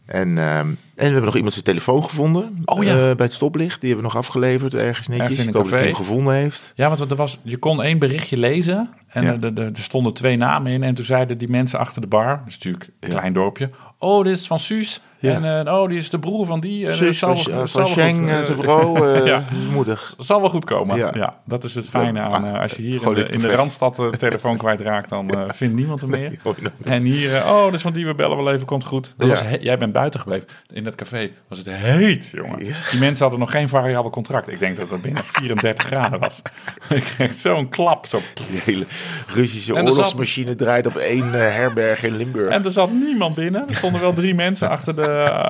En, ehm, en we hebben nog iemand zijn telefoon gevonden. Oh ja. eh, bij het stoplicht. Die hebben we nog afgeleverd ergens netjes. Ergens in Ik een hoop dat hij hem café. gevonden heeft. Ja, want er was, je kon één berichtje lezen en Ja. er, er, er stonden twee namen in. En toen zeiden die mensen achter de bar, dat is natuurlijk een klein dorpje. Oh, dit is van Suus. Ja. En eh, oh, die is de broer van die. En, Zus van, zal, van zal wel Sheng goed, en eh, zijn vrouw, eh Ja. moedig. Het zal wel goed komen. Ja. Ja. dat is het fijne aan. eh, als je hier in de, in. Randstad de telefoon kwijtraakt, dan eh, vindt niemand hem meer. En hier, eh, oh, dus van die we bellen wel even, komt goed. Dat was jij bent buiten gebleven. In dat café was het heet, jongen. Die mensen hadden nog geen variabel contract. Ik denk dat het binnen 34 graden was. Ik kreeg zo'n klap. Zo. Die hele Russische oorlogsmachine draait op één eh, herberg in Limburg. En er zat niemand binnen. Er stonden wel drie mensen achter de,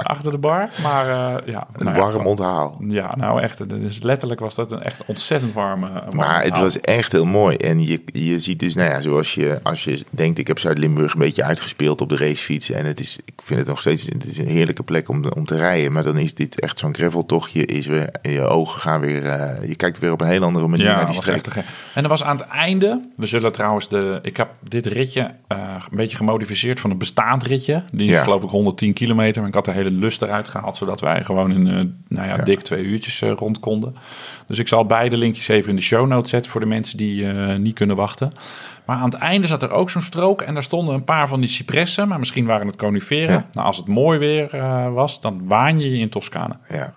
achter de bar. Maar eh, ja. Een nou ja, warm onthaal. Ja, nou echt. Dus letterlijk was dat een echt ontzettend warme. warme Maar het onthaal. was echt heel mooi. En je, je ziet dus, nou ja, zoals je, als je denkt, ik heb Zuid-Limburg een beetje uitgespeeld op de racefiets. En het is, ik vind het nog steeds, het is een heerlijke plek om, om te rijden. Maar dan is dit echt zo'n graveltochtje. Is weer, je ogen gaan weer, eh, je kijkt weer op een heel andere manier Ja, naar die streek. echt. En er was aan het einde, we zullen trouwens de, ik heb dit ritje eh, een beetje gemodificeerd van een bestaand ritje. Die Ja. is geloof ik 110 kilometer, ik had de hele lust eruit gehaald, zodat wij gewoon in, eh, nou ja, Ja. dik twee uurtjes eh, rond konden. Dus ik zal beide linkjes even in de show notes zetten voor de mensen die eh, niet kunnen wachten. Maar aan het einde zat er ook zo'n strook en daar stonden een paar van die cipressen, maar misschien waren het coniferen. Ja. Nou, als het mooi weer was, dan waan je je in Toscane. Ja.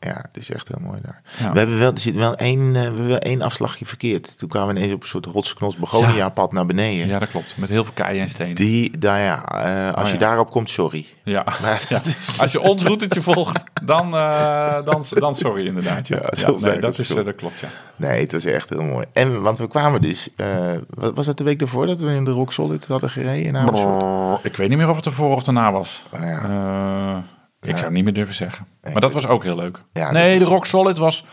Ja, het is echt heel mooi daar. Ja. We hebben wel, er zit wel één, eh, we hebben wel één afslagje verkeerd. Toen kwamen we ineens op een soort rotsknos begonia pad naar beneden. Ja, dat klopt. Met heel veel keien en stenen. Die, daar ja, eh, als Oh, je ja. daarop komt, sorry. Ja. Dat is- Als je ons routetje volgt, dan, eh, dan, dan sorry inderdaad. Ja, zo nee, dat, is, dat klopt, ja. Nee, het was echt heel mooi. En, want we kwamen dus, wat was dat de week ervoor dat we in de Rock Solid hadden gereden in Amersfoort? Ik weet niet meer of het ervoor of daarna was. Nou ja. Eh, ik zou het niet meer durven zeggen. Maar dat was ook heel leuk. Nee, de Rock Solid was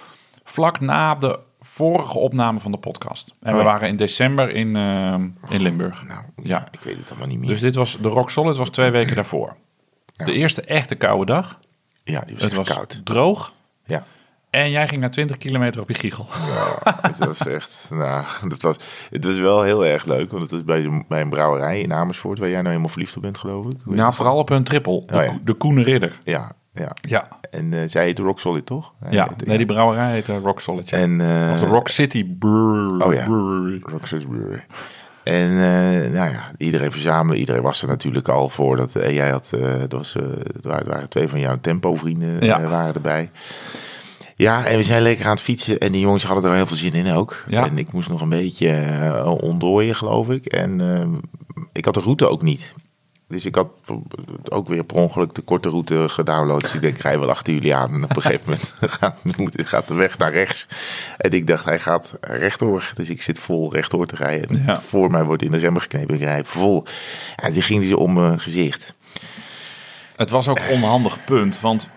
vlak na de vorige opname van de podcast. En we Oh ja. waren in december in, eh, in Limburg. Nou, Ja. ik weet het allemaal niet meer. Dus dit was, de Rock Solid was twee weken daarvoor. De eerste echte koude dag. ja, die was Het echt was koud. droog. Ja. En jij ging naar 20 kilometer op je giegel. Ja, het was echt, nou, dat was, het was wel heel erg leuk, want het was bij, een- bij een brouwerij in Amersfoort, waar jij nou helemaal verliefd op bent, geloof ik. Heet Nou, vooral op hun triple. De, Oh ja. De Koene Ridder. Ja, ja. Ja. En eh, zij heet Rock Solid, toch? Hij Ja, heet- nee, die brouwerij heet eh, Rock Solid. ja. En, eh, of de Rock City Brewery. Oh ja. Brewery. Rock Solid Brewery. En eh, nou ja, iedereen verzamelen. Iedereen was er natuurlijk al voor. Dat, jij had, dat was, het waren, twee van jouw tempo-vrienden Ja. waren erbij. Ja, en we zijn lekker aan het fietsen. En die jongens hadden er heel veel zin in ook. Ja. En ik moest nog een beetje eh, ontdooien, geloof ik. En eh, ik had de route ook niet. Dus ik had ook weer per ongeluk de korte route gedownload. Dus ik denk, ik rij wel achter jullie aan. En op een gegeven moment gaat, de weg naar rechts. En ik dacht, hij gaat rechtdoor. Dus ik zit vol rechtdoor te rijden. Ja. Voor mij wordt in de remmen geknepen. Ik rij vol. En die ging dus om mijn gezicht. Het was ook een onhandig punt, want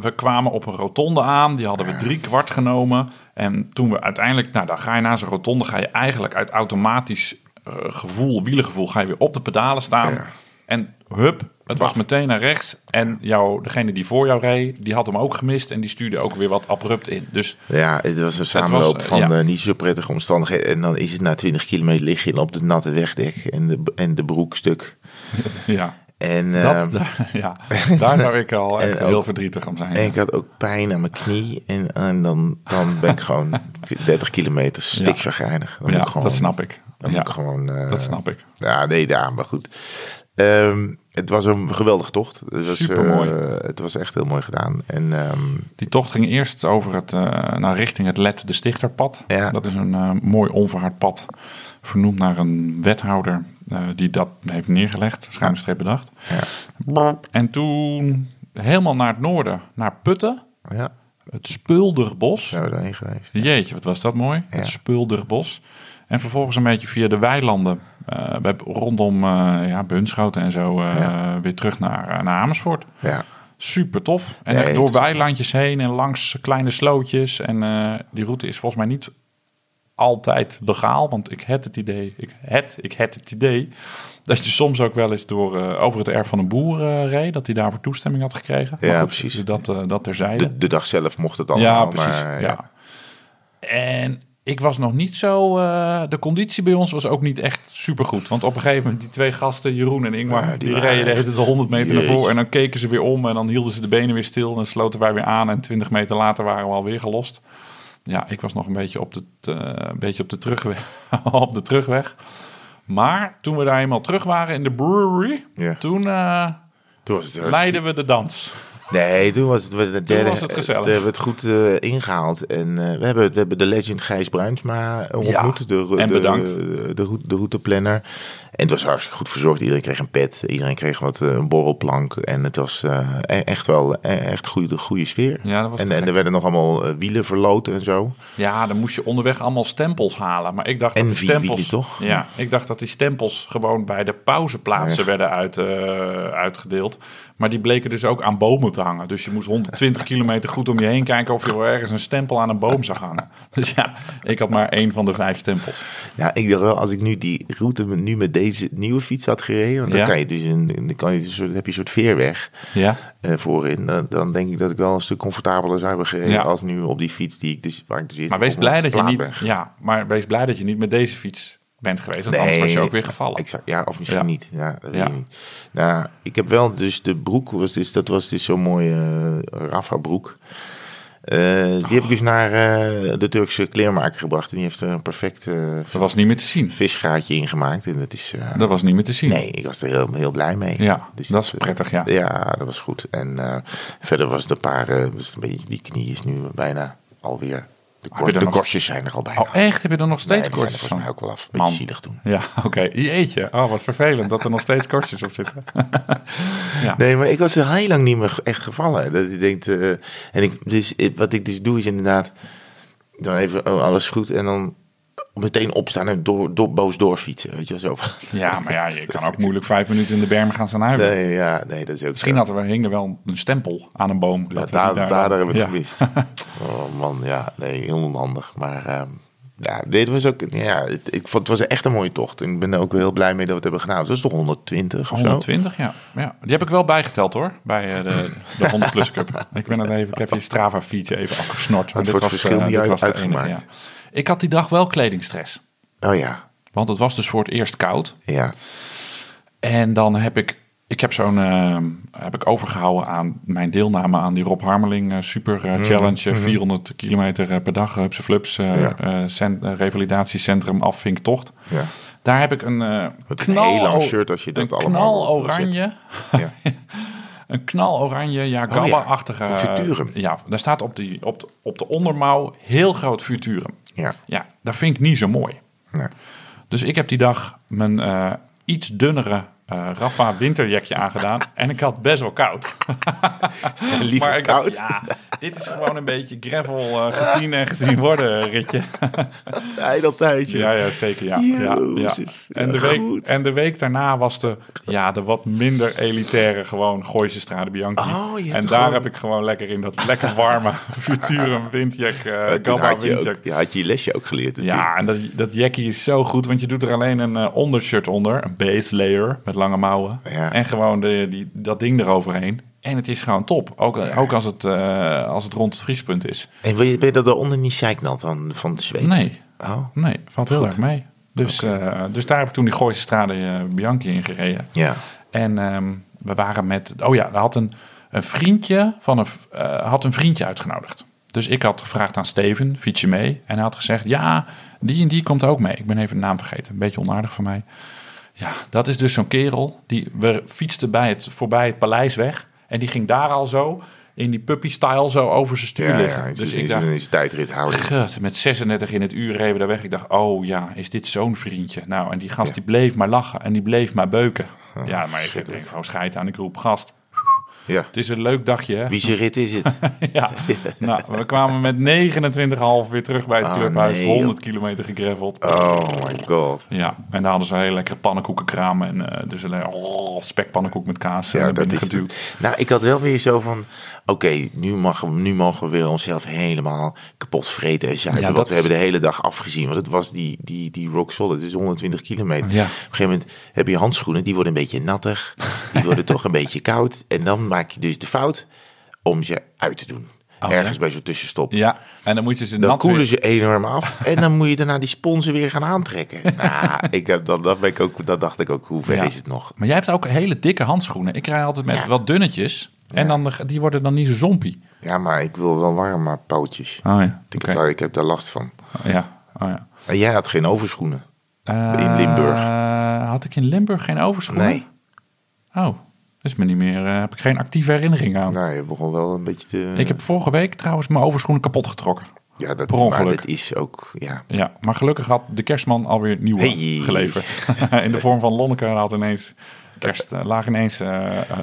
we kwamen op een rotonde aan. Die hadden we drie kwart genomen. En toen we uiteindelijk, nou dan ga je na zo'n rotonde, ga je eigenlijk uit automatisch eh, gevoel, wielengevoel, ga je weer op de pedalen staan. Ja. En hup, het was meteen naar rechts. En jou, degene die voor jou reed, die had hem ook gemist. En die stuurde ook weer wat abrupt in. Dus Ja, het was een samenloop was, eh, van ja. eh, niet zo prettige omstandigheden. En dan is het na 20 kilometer lig je op het natte wegdek en de, en de broek stuk. ja, En, dat, ehm, daar, ja, daar zou ik al echt ook- heel verdrietig om zijn. en ik had ook pijn aan mijn knie. En, en dan, dan ben ik gewoon 30 kilometer stikzagrijnig. Dan ja, ik gewoon, dat snap ik. Dan Ja, moet ik gewoon... eh, dat snap ik. Ja, nee, ja, maar goed. Ehm, het was een geweldige tocht. Het was, Supermooi. eh, het was echt heel mooi gedaan. En ehm, Die tocht ging eerst over het, eh, naar richting het Let de Stichterpad. Ja. Dat is een mooi onverhard pad, vernoemd naar een wethouder eh, die dat heeft neergelegd, schuine streep bedacht. ja, En toen helemaal naar het noorden, naar Putten, ja, het Spulderbos. zijn we daarheen geweest. Jeetje, wat was dat mooi. Het Spulderbos. En vervolgens een beetje via de weilanden, eh, bij- rondom eh ja, Bunschoten en zo, weer terug naar, naar Amersfoort. Ja, Super tof. En echt door weilandjes heen en langs kleine slootjes. En die route is volgens mij niet altijd legaal. Want ik had het idee, ik had, ik had het idee dat je soms ook wel eens door, eh, over het erf van een boer eh, reed. Dat hij daarvoor toestemming had gekregen. Maar Ja, goed, precies. Dat, eh, dat terzijde. de, de dag zelf mocht het allemaal. ja, precies. Maar, ja. En ik was nog niet zo... de conditie bij ons was ook niet echt supergoed. Want op een gegeven moment, die twee gasten, Jeroen en Ingmar... Ja, die reden de echt- tijd 100 meter naar voren. En dan keken ze weer om en dan hielden ze de benen weer stil. En dan sloten wij weer aan en 20 meter later waren we alweer gelost. Ja, ik was nog een beetje op de, een beetje op de, terugweg, op de terugweg. Maar toen we daar eenmaal terug waren in de brewery... Ja. toen eh, Toen was het leidden we de dans. Nee, toen was het, we- de derde, was het gezellig. We hebben het goed eh, ingehaald. En eh, we, hebben, we hebben de legend Gijs Bruinsma ontmoet. de, en de, bedankt. De, de, route- routeplanner. het was hartstikke goed verzorgd. Iedereen kreeg een pet, iedereen kreeg wat eh, een borrelplank. En het was eh, e- echt wel e- echt goede, goede sfeer. Ja, dat was en, en er werden nog allemaal eh, wielen verloten en zo. Ja, dan moest je onderweg allemaal stempels halen. Maar ik dacht En dat die stempels... toch? Ja, ik dacht dat die stempels gewoon bij de pauzeplaatsen werden uit, uitgedeeld. Maar die bleken dus ook aan bomen te hangen. Dus je moest 120 kilometer goed om je heen kijken of je wel ergens een stempel aan een boom zag hangen. Dus ja, ik had maar één van de vijf stempels. Ja, ik dacht wel, als ik nu die route nu met deze nieuwe fiets had gereden, want dan Ja. kan je dus een, dan kan je dus, soort- heb je een soort veerweg Ja, eh, voorin. Dan, dan denk ik dat ik wel een stuk comfortabeler zou hebben gereden Ja. als nu op die fiets die ik dus waar ik dus maar wees blij dat je niet... ben. Ja, maar wees blij dat je niet met deze fiets bent geweest. Want anders was je ook weer gevallen. Exact, ja, of misschien Ja. niet. Ja, dat weet Ja. ik niet. Nou, ik heb wel dus de broek, was dus, dat was dus zo'n mooie eh, Rafa broek. Eh, die heb ik dus naar eh, de Turkse kleermaker gebracht. En die heeft er een perfect Dat was niet meer te zien. visgaatje in gemaakt. En dat is... Dat was niet meer te zien. Nee, ik was er heel, heel blij mee. Ja, dat is prettig, ja. Ja, dat was goed. En verder was het een paar... het een beetje, die knie is nu bijna alweer... De, kor, de nog- korstjes zijn er al bijna. Oh, echt? Heb je er nog Nee, steeds er korstjes volgens mij ook wel af. Beetje Man. zielig toen. Ja, oké. Jeetje. Oh, wat vervelend dat er nog steeds korstjes op zitten. ja. Nee, maar ik was er heel lang niet meer echt gevallen. Dat ik denk, eh, en ik, dus, wat ik dus doe is inderdaad... Dan even, oh, alles goed. En dan meteen opstaan en door, door, boos doorfietsen. Weet je wel, zo. ja, maar ja, je kan ook moeilijk vijf minuten in de berm gaan staan huilen. Nee, ja, nee, dat is ook Misschien zo. had er, hing er wel een stempel aan een boom. Ja, Dat we daar, dan- hebben we het gemist. Oh man, ja, nee, heel onhandig. Maar ehm, ja, dit was ook, ja, het, ik vond het was echt een mooie tocht. En ik ben er ook wel heel blij mee dat we het hebben gedaan. Het was toch 120 of zo? 120, ja. ja. Die heb ik wel bijgeteld hoor, bij eh, de, de 100 Plus Cup. Ik, ben het even, ik heb die Strava feature even afgesnort. Wat Dit het was, verschil dit je was uitgemaakt? enige, ja. Ik had die dag wel kledingstress. Oh ja, Want het was dus voor het eerst koud. ja. En dan heb ik, ik heb zo'n, eh, heb ik overgehouden aan mijn deelname aan die Rob Harmeling eh, Super Mhm, eh, Challenge. eh, 400 kilometer per dag, hupse flups, Ja. cent- revalidatiecentrum afvinktocht. ja. Daar heb ik een een knal, heel lang shirt als je dat een allemaal knal oranje, Ja. een knal oranje, ja, Oh ja, Gabba-achtige. Futurum. ja, daar staat op, die, op, de, op de ondermouw heel groot Futurum. Ja, Ja, dat vind ik niet zo mooi. nee. Dus ik heb die dag mijn eh, iets dunnere eh Rafa winterjekje aangedaan. En ik had best wel koud. Liever maar dacht, koud. ja, dit is gewoon een beetje gravel eh, gezien en gezien worden ritje. Ijdel thuisje. Ja, ja, zeker. Ja, ja, En, de week, goed. en de week daarna was de, ja, de wat minder elitaire gewoon Gooise Strade Bianchi. Oh, en daar gewoon- heb ik gewoon lekker in dat lekker warme Futurum windjack. ook, ja, had je je lesje ook geleerd natuurlijk. Ja, en dat, dat jackie is zo goed, want je doet er alleen een eh, ondershirt onder, een base layer met lange mouwen. Ja. En gewoon de, die, dat ding eroverheen. En het is gewoon top, ook, ook als, het, eh, als het rond het vriespunt is. En ben je, ben je dat daaronder niet zeiknat van, van het zweet? Nee, Oh, nee, valt heel erg mee. Dus, eh, dus daar heb ik toen die Gooise Strade eh, Bianchi in gereden. ja. En ehm, we waren met. Oh ja, er had een, een vriendje van een, eh, had een vriendje uitgenodigd. Dus ik had gevraagd aan Steven, fiets je mee? En hij had gezegd, ja, die en die komt ook mee. Ik ben even de naam vergeten, een beetje onaardig van mij. Ja, dat is dus zo'n kerel. Die, we fietsten bij het, voorbij het paleis weg. En die ging daar al zo, in die puppy-style, zo over zijn stuur Ja, liggen. ja, dus is, ik dacht, is tijdrit houden. Gut, met 36 in het uur reden we daar weg. Ik dacht, oh ja, is dit zo'n vriendje? Nou, en die gast Ja. die bleef maar lachen en die bleef maar beuken. ja, maar ik denk gewoon scheid aan, ik roep gast. Ja. Het is een leuk dagje, hè? Wie rit is het? ja. Nou, we kwamen met 29,5 weer terug bij het Ah, clubhuis. nee, 100 kilometer gegraveld. Oh my god. Ja, en daar hadden ze een hele lekkere pannenkoekenkraam. En eh, dus een oh, spekpannenkoek met kaas Ja, ja, dat is het. Nou, ik had wel weer zo van... Oké, nu, mogen we- nu mogen we weer onszelf helemaal kapot vreten en zuipen. Ja, dat we is- hebben de hele dag afgezien. Want het was die, die, die rock solid. Het is 120 kilometer. Ja. Op een gegeven moment heb je handschoenen. Die worden een beetje nattig. Die worden toch een beetje koud. En dan maak je dus de fout om ze uit te doen. Oh, Ergens ja? bij zo'n tussenstop. Ja, en dan moet je ze Dan koelen weer- ze enorm af. En dan moet je daarna die sponsen weer gaan aantrekken. Nou, ik heb, dat, dat, ben ik ook, dat dacht ik ook. Hoe ver Ja. is het nog? Maar jij hebt ook hele dikke handschoenen. Ik rij altijd met wat dunnetjes. En dan, die worden dan niet zo zompie. Ja, maar ik wil wel warme pootjes. Oh ja, Ik, heb daar, ik heb daar last van. Ja, oh ja. En jij had geen overschoenen. Eh, Limburg. had ik in Limburg geen overschoenen? Nee. Oh, is me niet meer. eh, heb ik geen actieve herinnering aan. Nou, je begon wel een beetje te... Ik heb vorige week trouwens mijn overschoenen kapot getrokken. Ja, dat, maar dat is ook, ja. Ja, maar gelukkig had de kerstman alweer nieuwe Hey. geleverd. In de vorm van Lonneke had ineens kerst, eh, laag ineens eh,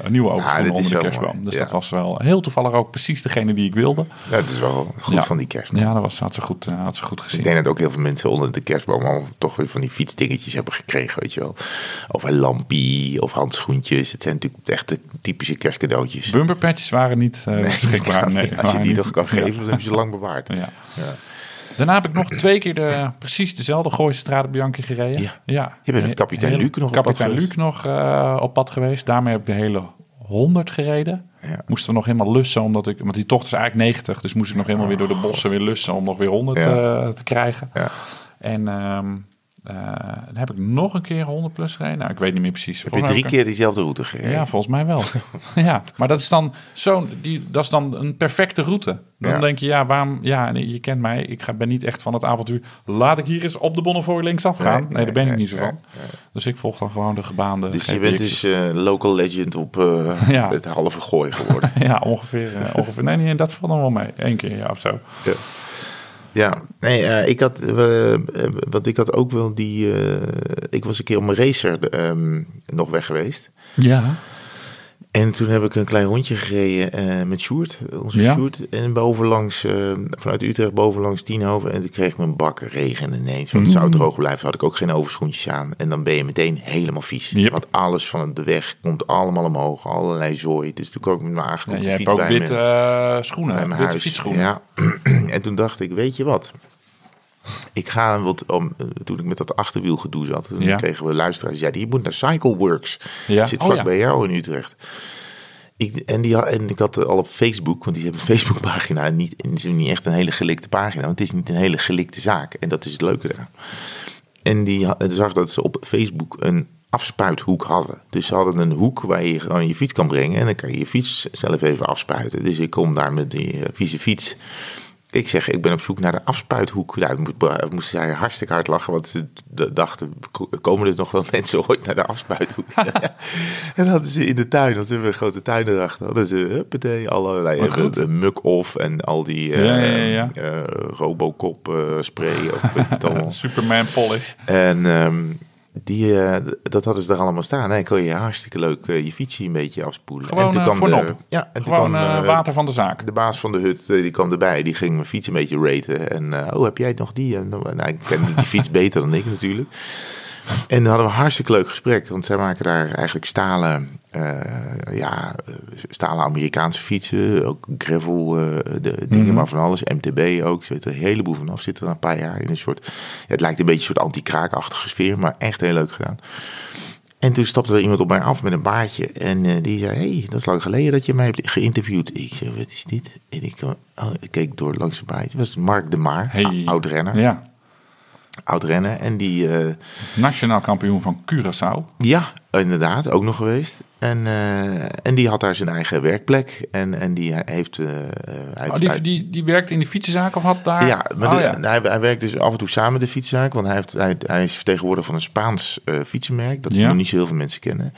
een nieuwe overschoenen dit is onder de kerstboom. mooi. Dus Ja. dat was wel heel toevallig ook precies degene die ik wilde. Ja, het is wel goed Ja. van die kerst. Ja, dat was, had, ze goed, eh, had ze goed gezien. Ik denk dat ook heel veel mensen onder de kerstboom al toch weer van die fietsdingetjes hebben gekregen, weet je wel. Of een lampie of handschoentjes. Het zijn natuurlijk echt de typische kerstcadeautjes. Bumperpatches waren niet eh, beschikbaar. Nee, Als je die niet- nog kan Ja. geven, dan heb je ze lang bewaard. Ja. Daarna heb ik nog twee keer de, precies dezelfde Gooise Strade Bianchi gereden. Ja. ja. Je bent met kapitein Luc nog op pad Kapitein geweest. Luc nog eh, op pad geweest. Daarmee heb ik de hele 100 gereden. Ja. Moesten we nog helemaal lussen, omdat ik, want die tocht is eigenlijk 90. Dus moest ik nog helemaal weer door de bossen weer lussen om nog weer 100 Ja. eh, te krijgen. Ja. En ehm, eh, dan heb ik nog een keer 100 plus gereden. Nou, ik weet niet meer precies. Heb je Volgens drie heb ik- keer diezelfde route gereden? ja, volgens mij wel. ja, maar dat is dan zo'n, die, dat is dan een perfecte route. Dan Ja. denk je, ja, waarom, ja, nee, je kent mij, ik ga, ben niet echt van het avontuur. Laat ik hier eens op de Bonnefoy linksaf gaan. Nee, Nee, daar ben ik niet zo van. Dus ik volg dan gewoon de gebaande. Dus je bent dus eh, local legend op eh, Ja. het halve gooi geworden. ja, ongeveer, ongeveer. Nee, nee, dat valt dan wel mee. Eén keer ja, of zo. ja. Ja, nee, eh, ik had, eh, want ik had ook wel die, eh, ik was een keer op mijn racer ehm, nog weg geweest. Ja. En toen heb ik een klein rondje gereden eh, met Sjoerd, onze Ja. Sjoerd. En bovenlangs, eh, vanuit Utrecht bovenlangs Tienhoven. En toen kreeg ik mijn bak regen ineens. Want het zou droog blijven, had ik ook geen overschoentjes aan. En dan ben je meteen helemaal vies. Yep. Want alles van de weg komt allemaal omhoog, allerlei zooi. Dus toen kwam ik met mijn ja aangekomen hebt fiets ook bij witte eh, schoenen, bij mijn witte huis. fietsschoenen. Ja. en toen dacht ik, weet je wat? Ik ga, wat, om, eh, toen ik met dat achterwiel gedoe zat, toen Ja. kregen we luisteraars. Ja, die moet naar Cycleworks. Ja. Zit Oh, vlak bij jou in Utrecht. Ik, en, die, en ik had al op Facebook, want die hebben een Facebookpagina. En niet, en het is niet echt een hele gelikte pagina, want het is niet een hele gelikte zaak. En dat is het leuke eraan. En die zag dat ze op Facebook een afspuithoek hadden. Dus ze hadden een hoek waar je gewoon je fiets kan brengen. En dan kan je je fiets zelf even afspuiten. Dus ik kom daar met die eh, vieze fiets. Ik zeg, ik ben op zoek naar de afspuithoek. Nou, moet, moesten zij hartstikke hard lachen, want ze dachten, ko- komen er nog wel mensen ooit naar de afspuithoek? en hadden ze in de tuin, want ze hebben een grote tuin erachter. Hadden ze, huppatee, allerlei, eh, eh, muk-off en al die Ja, ja, ja, ja. eh, Robocop eh, spray, of weet je het allemaal. Superman polish. En ehm, die, eh, dat hadden ze er allemaal staan. En kon je hartstikke leuk eh, je fietsje een beetje afspoelen. Gewoon, en toen eh, kwam de, ja, en toen Gewoon kwam, eh, eh, water van de zaak. de baas van de hut, die kwam erbij. Die ging mijn fiets een beetje raten. En, oh, heb jij nog die? En, nou, ik ken die fiets beter dan ik natuurlijk. En dan hadden we een hartstikke leuk gesprek. Want zij maken daar eigenlijk stalen, eh, ja, stalen Amerikaanse fietsen. Ook gravel eh, de, dingen, Mhm. maar van alles. MTB ook. Zit er een heleboel vanaf. Zit er een paar jaar in een soort... Ja, het lijkt een beetje een soort anti-kraakachtige sfeer. Maar echt heel leuk gedaan. En toen stapte er iemand op mij af met een baardje. En eh, die zei, hey, dat is lang geleden dat je mij hebt geïnterviewd. Ik zei, wat is dit? En ik, oh, ik keek door langs zijn baardje. Het was Mark de Maar, Hey. oud renner. Ja. Oud renner. En die, eh, Nationaal kampioen van Curaçao. ja, inderdaad, ook nog geweest. En, eh, en die had daar zijn eigen werkplek. En, en die heeft... eh, hij, Oh, die, hij- die, die werkte in de fietsenzaak of had daar... ja, maar Oh, de- ja. Hij, hij werkt dus af en toe samen met de fietszaak. Want hij, heeft, hij, hij is vertegenwoordiger van een Spaans fietsenmerk. Dat Ja. nog niet zo heel veel mensen kennen.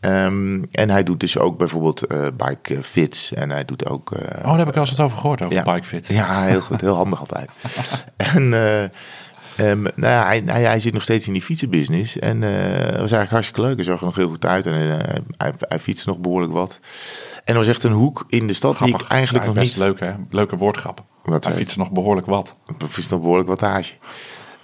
Ehm, en hij doet dus ook bijvoorbeeld eh, bike fits. En hij doet ook... Oh, daar heb ik wel eens wat over gehoord, over Ja. bikefit. Ja, heel goed. Heel handig altijd. en ehm, nou ja, hij, hij, hij zit nog steeds in die fietsenbusiness. En eh, dat was eigenlijk hartstikke leuk. Hij zag er nog heel goed uit. En eh, hij, hij fietste nog behoorlijk wat. En er was echt een hoek in de stad die ik eigenlijk Ja, nog best niet... leuk, hè? Leuke woordgrap. Wat Hij zei- fietst nog behoorlijk wat. Ik fiets nog behoorlijk wattage.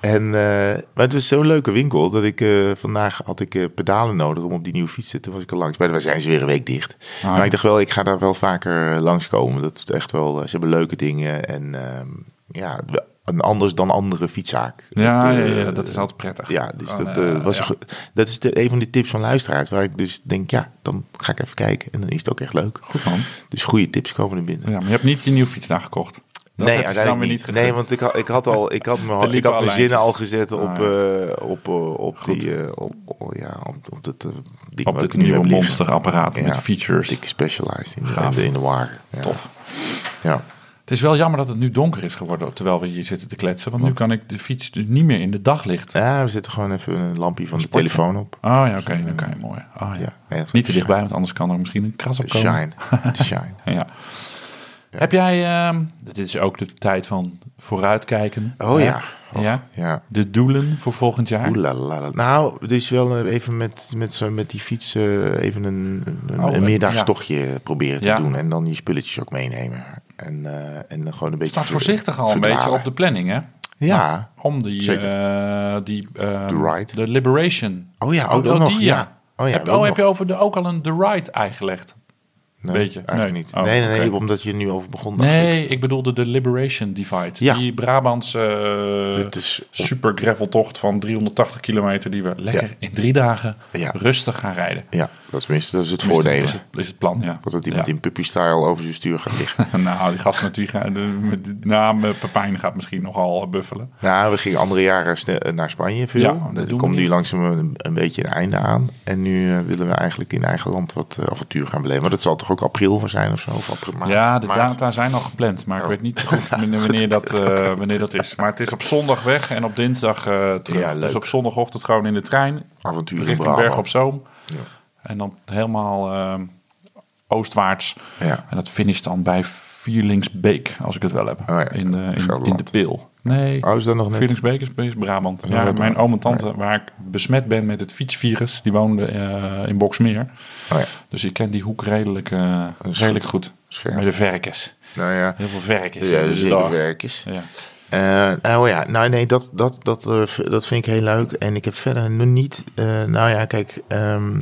En, eh, maar het was zo'n leuke winkel dat ik eh, vandaag had ik eh, pedalen nodig om op die nieuwe fiets te Toen was ik er langs. Maar dan zijn ze weer een week dicht. Ah, maar ja. ik dacht wel, ik ga daar wel vaker langskomen. Dat is echt wel, eh, ze hebben leuke dingen. En ehm, ja, een anders dan andere fietszaak. Ja, Dat, ja, eh, ja, dat is altijd prettig. Ja, dus dat, eh, eh, was ja. een dat is de, een van de tips van luisteraars. Waar ik dus denk, ja, dan ga ik even kijken. En dan is het ook echt leuk. Goed man. Dus goede tips komen er binnen. Ja, maar je hebt niet je nieuwe fiets nagekocht. Dat nee, uiteindelijk niet. niet nee, want ik had, ik had al, ik had mijn, ik had mijn zinnen al gezet op, Ah, op, op Goed. die, op, op- ja, op, op dat ding Op dit ik nieuwe monsterapparaat met features. Dikke specialized in, in de, in de. Tof. Ja. Het is wel jammer dat het nu donker is geworden terwijl we hier zitten te kletsen. Want nu kan ik de fiets dus niet meer in de daglicht. ja, we zetten gewoon even een lampje van de telefoon op. Oh ja, oké. dan kan je mooi. Oh, ja. Niet te dichtbij, want anders kan er misschien een kras op komen. Shine. Shine. Ja. Heb jij, ehm, dit is ook de tijd van vooruitkijken. Oh ja. Ja? Ja. De doelen voor volgend jaar? Oelalala. Nou, dus wel eh, even met, met, zo, met die fiets eh, even een, een, Oh, een eh, middagstochtje proberen te doen. En dan je spulletjes ook meenemen. En, eh, en gewoon een beetje... staat voorzichtig al een beetje op de planning, hè? Ja. Om die, eh, die ehm, The Ride. de Liberation. Oh ja, Oh, ook, oh, nog. die, ja. ja. Oh ja, heb, oh, heb nog. je over de, ook al een The Ride eigenlegd? Nee, Beetje? Eigenlijk Nee. niet. Oh, nee, nee, omdat je nu over begon. ik. Nee, ik bedoelde de Liberation Divide. Ja. Die Brabantse eh, Het is super graveltocht van 380 kilometer... die we lekker Ja. in drie dagen Ja. rustig gaan rijden. Ja, dat tenminste, dat is het voordeel. Is het, is het plan, ja. Dat iemand Ja. in puppy-style over zijn stuur gaat liggen. nou, die de- Met de naam eh, Pepijn gaat misschien nogal buffelen. nou, we gingen andere jaren sne- naar Spanje veel. Ja, dat komt nu langzaam een, een beetje een einde aan. En nu eh, willen we eigenlijk in eigen land wat eh, avontuur gaan beleven. Maar dat zal toch ook april zijn of zo? Of april, maart, ja, de maart. data zijn al gepland, maar ik Oh. weet niet goed wanneer, dat, eh, wanneer dat is. Maar het is op zondag weg en op dinsdag eh, terug. Ja, dus op zondagochtend gewoon in de trein avontuur in richting Brabant. Berg op Zoom. Ja. En dan helemaal eh, oostwaarts. Ja. En dat finisht dan bij Vierlingsbeek, als ik het wel heb. Oh in, de, in, in de Gelderland. Nee, Oh, is dat nog net? Is, is Brabant. Ja, mijn oom en tante, waar ik besmet ben met het fietsvirus, die woonde eh, in Boksmeer. Oh ja, Dus ik ken die hoek redelijk, eh, redelijk goed. scherp. Bij de verkers. Nou ja, Heel veel verkers. ja dus de zeker werkjes. Ja. Eh, oh ja, nou nee, dat, dat, dat, eh, dat vind ik heel leuk. En ik heb verder nog niet... eh, nou ja, kijk, ehm,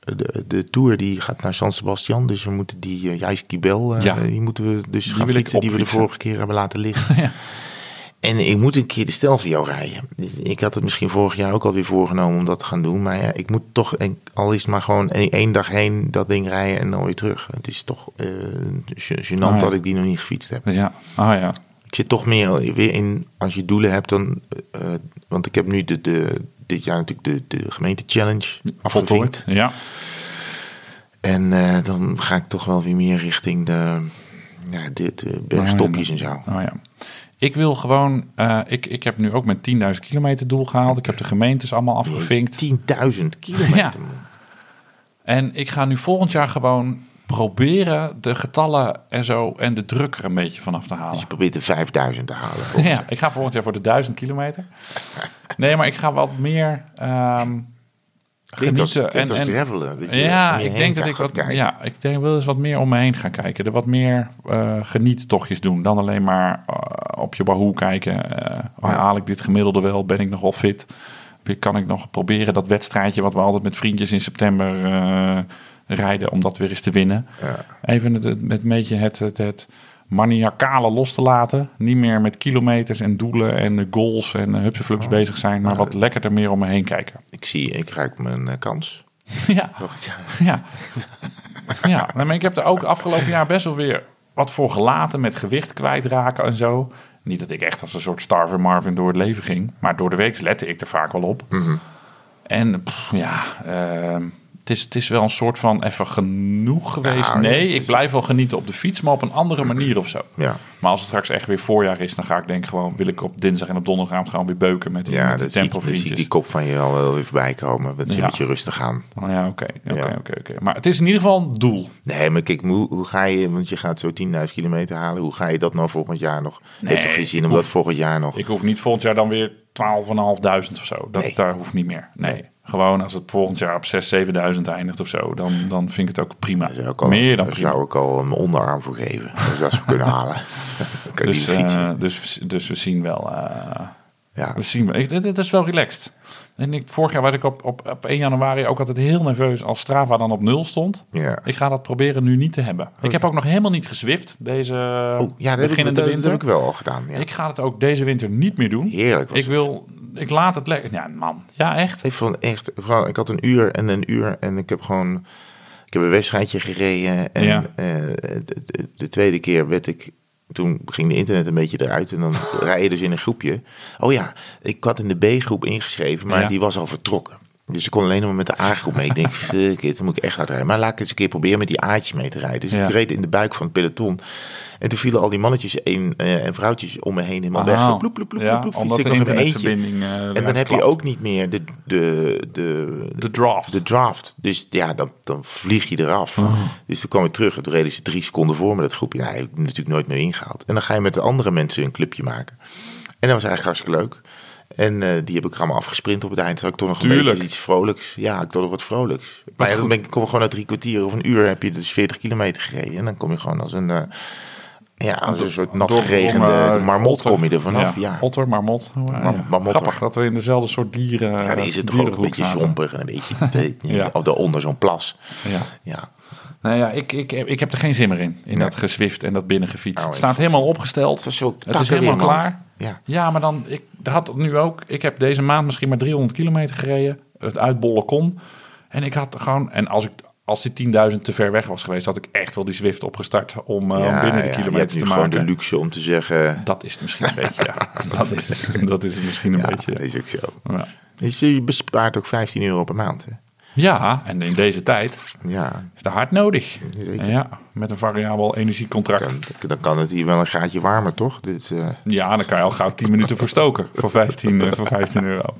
de, de Tour die gaat naar San Sebastian. Dus we moeten die uh, Jijs Kibel, eh, Ja. die moeten we dus Die gaan fietsen. Die we de vorige keer hebben laten liggen. Ja. En ik moet een keer de Stelvio rijden. Ik had het misschien vorig jaar ook alweer voorgenomen om dat te gaan doen. Maar ja, ik moet toch, en al is het maar gewoon één, één dag heen dat ding rijden en dan weer terug. Het is toch eh gê- gênant Ah, ja. dat ik die nog niet gefietst heb. Ja, ah ja. Ik zit toch meer weer in, als je doelen hebt, dan. eh, want ik heb nu de, de, dit jaar natuurlijk de, de gemeente challenge afgevinkt. Ja. En eh, dan ga ik toch wel weer meer richting de, ja, de, de bergtopjes en zo. Oh ja. Ik wil gewoon, eh, ik, ik heb nu ook mijn 10.000 kilometer doel gehaald. Ik heb de gemeentes allemaal afgevinkt. 10.000 kilometer. Ja. En ik ga nu volgend jaar gewoon proberen de getallen en zo en de druk er een beetje vanaf te halen. Dus je probeert de 5000 te halen. Ja, ik ga volgend jaar voor de 1000 kilometer. Nee, maar ik ga wat meer ehm Als, genieten. als gravelen. dat je ja, ik denk dat ik wat, kijken. ja, ik denk wil eens wat meer om me heen gaan kijken. Er wat meer eh geniettochtjes doen dan alleen maar eh, op je Wahoo kijken. Ja. Haal ik dit gemiddelde wel? Ben ik nog wel fit? Kan ik nog proberen dat wedstrijdje wat we altijd met vriendjes in september rijden om dat weer eens te winnen? Ja. Even het, het, met een beetje het, het, het maniacale los te laten. Niet meer met kilometers en doelen en eh, goals en uh, hupseflux bezig zijn, maar wat lekkerder meer om me heen kijken. Ik zie, ik ruik mijn eh, kans. ja, ja. ja, nou, maar ik heb er ook afgelopen jaar best wel weer wat voor gelaten met gewicht kwijtraken en zo. Niet dat ik echt als een soort Starver Marvin door het leven ging, maar door de week lette ik er vaak wel op. Mhm. En pff, ja, het, is, het is wel een soort van even genoeg geweest. Nee, ik blijf wel genieten op de fiets, maar op een andere manier of zo. Ja, Maar als het straks echt weer voorjaar is, dan ga ik denk gewoon, wil ik op dinsdag en op donderdagavond gewoon weer beuken met ja met die dat, zie ik, dat zie die kop van je al wel weer voorbij komen. Dat is Ja. een beetje rustig aan. Oh ja, oké, oké, oké. Maar het is in ieder geval een doel. Nee, maar kijk, hoe, hoe ga je, want je gaat zo 10.000 kilometer halen. Hoe ga je dat nou volgend jaar nog? Nee, Heeft toch geen zin om hoef- dat volgend jaar nog? Ik hoef niet volgend jaar dan weer 12.500 of zo. Dat, Nee. Daar hoeft niet meer. Nee. Nee. Gewoon als het volgend jaar op 6.000, 7.000 eindigt of zo, dan, dan vind ik het ook prima. Daar zou ik al, meer dan daar prima. zou ik al een onderarm voor geven. Dus als we kunnen halen. Kan Dus, eh, dus, dus we zien wel. eh, ja. we zien wel. Ik, dit, dit is wel relaxed. En ik, vorig jaar werd ik op, op, op 1 januari ook altijd heel nerveus als Strava dan op nul stond. ja. Ik ga dat proberen nu niet te hebben. Ik heb ook nog helemaal niet gezwift deze Oh, ja, dat heb, ik, beginnende dat, dat winter. heb ik wel al gedaan. Ja. Ik ga het ook deze winter niet meer doen. Heerlijk was Ik het. Ik laat het lekker. Ja, man. Ja, echt. Ik vond echt, gewoon, ik had een uur en een uur en ik heb gewoon, ik heb een wedstrijdje gereden en Ja. eh, de, de- de tweede keer werd ik, toen ging de internet een beetje eruit en dan rij je dus in een groepje. Oh ja, ik had in de B-groep ingeschreven, maar Ja. die was al vertrokken. Dus ik kon alleen nog maar met de A-groep mee. Ik denk, fuck it, dan moet ik echt hard rijden. Maar laat ik eens een keer proberen met die A'tjes mee te rijden. Dus Ja. ik reed in de buik van het peloton. En toen vielen al die mannetjes en, eh, en vrouwtjes om me heen helemaal weg. Zo ploep, ploep, ploep, Ja, ploep, omdat ik even eentje. eh, En dan heb je ook niet meer de, de, de, de draft. de draft. Dus ja, dan, dan vlieg je eraf. Oh. Dus toen kwam ik terug en toen reden ze drie seconden voor me dat groepje. Nou, ik heb natuurlijk nooit meer ingehaald. En dan ga je met de andere mensen een clubje maken. En dat was eigenlijk hartstikke leuk. En eh, die heb ik allemaal afgesprint op het eind. Had ik toch nog een beetje iets vrolijks. Ja, ik toch nog wat vrolijks. Maar ja, dan ben ik, kom ik gewoon na drie kwartier of een uur heb je dus 40 kilometer gereden. En dan kom je gewoon als een, ja, als een soort nat geregende eh, marmot otter. kom je er vanaf. Ja, Otter, marmot. Ja. Grappig dat we in dezelfde soort dieren. Ja, dan is het toch ook een beetje zompig en een beetje Ja. of daaronder zo'n plas. Ja. Ja, Nou ja, ik, ik, ik heb er geen zin meer in. In Nee. dat gezwift en dat binnengefiets. Oh, het staat helemaal opgesteld. het zo Het is helemaal weer, klaar. Ja. Ja, maar dan, ik had het nu ook. Ik heb deze maand misschien maar 300 kilometer gereden. Het uitbollen kon. En ik had gewoon, en als ik als die 10.000 te ver weg was geweest, had ik echt wel die Zwift opgestart om, eh, binnen de ja, nu te gewoon maken. de luxe om te zeggen... Dat is het misschien een beetje, ja. Dat is, dat is het misschien een Ja, beetje. dat is ook zo. Ja. Je bespaart ook 15 euro per maand. Hè? ja, en in deze tijd Ja, is dat hard nodig. Zeker. Ja, met een variabel energiecontract. dan, dan kan het hier wel een gaatje warmer, toch? Dit, eh, Ja, dan kan je al gauw 10 minuten verstoken voor 15, eh, voor 15 euro.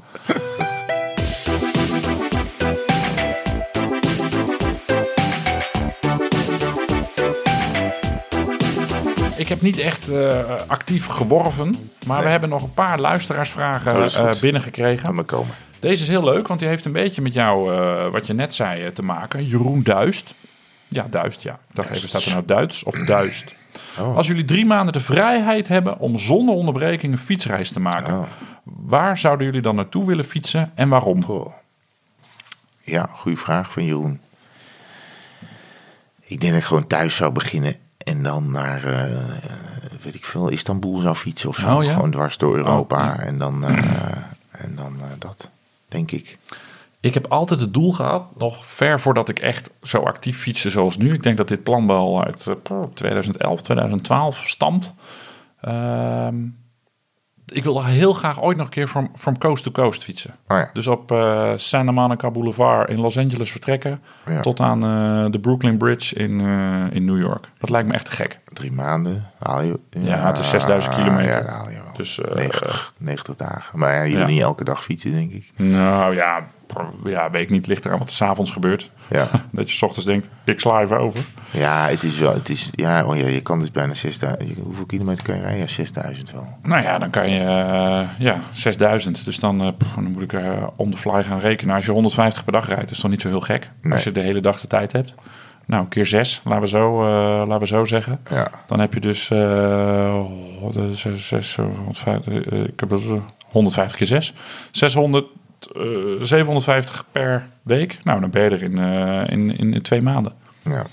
Ik heb niet echt eh, actief geworven, maar we hebben nog een paar luisteraarsvragen eh, binnengekregen. me komen. Deze is heel leuk, want die heeft een beetje met jou, eh, wat je net zei, te maken. Jeroen Duist. Ja, Duist, ja. Dacht even, staat er nou Duits of Duist? Oh. Als jullie drie maanden de vrijheid hebben om zonder onderbreking een fietsreis te maken, Oh. waar zouden jullie dan naartoe willen fietsen en waarom? Ja, goede vraag van Jeroen. Ik denk dat ik gewoon thuis zou beginnen en dan naar, eh, weet ik veel, Istanbul zou fietsen of zo. Oh, ja? Gewoon dwars door Europa Oh, ja. en dan, eh, en dan eh, dat, denk ik. Ik heb altijd het doel gehad, nog ver voordat ik echt zo actief fietste zoals nu. Ik denk dat dit plan wel uit eh, 2011, 2012 stamt. Ehm, ik wil heel graag ooit nog een keer from, from coast to coast fietsen. Oh ja. Dus op eh, Santa Monica Boulevard in Los Angeles vertrekken. Ja. Tot aan eh, de Brooklyn Bridge in, eh, in New York. Dat lijkt me echt te gek. Drie maanden haal je. Ja, het is 6000 kilometer. Haal je wel. Dus, eh, 90, 90 dagen. Maar ja, je niet elke dag fietsen, denk ik. Nou ja, ja, weet ik niet. Ligt eraan wat er s'avonds gebeurt. Ja. Dat je 's ochtends denkt, ik sla even over. Ja, het is wel. Het is, ja, oh ja, je kan dus bijna 6000. Hoeveel kilometer kan je rijden? Ja, 6000 wel. Nou ja, dan kan je, eh, ja, 6000. Dus dan, eh, dan moet ik eh on the fly gaan rekenen. Als je 150 per dag rijdt, is toch niet zo heel gek. Nee. Als je de hele dag de tijd hebt. Nou, keer 6, laten we zo, laten we zo zeggen. Ja. Dan heb je dus de zes- zes, 150, ik heb het, eh, 150 keer 6. 600, eh, 750 per week. Nou, dan ben je er in, eh, in, in, in twee maanden. Ja.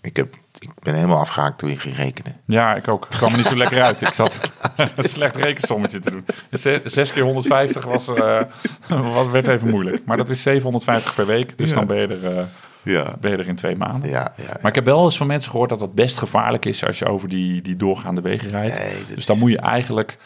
Ik, heb, ik ben helemaal afgehaakt toen je ging rekenen. Ja, ik ook. Ik kwam er niet zo lekker uit. Ik zat een slecht rekensommetje te doen. Zes, zes keer 150 was, eh, was, werd even moeilijk. Maar dat is 750 per week. Dus Ja. dan ben je, er, eh, Ja. ben je er in twee maanden. Ja, ja, Maar ik heb wel eens van mensen gehoord dat dat best gevaarlijk is als je over die, die doorgaande wegen rijdt. Nee, dus dan is- moet je eigenlijk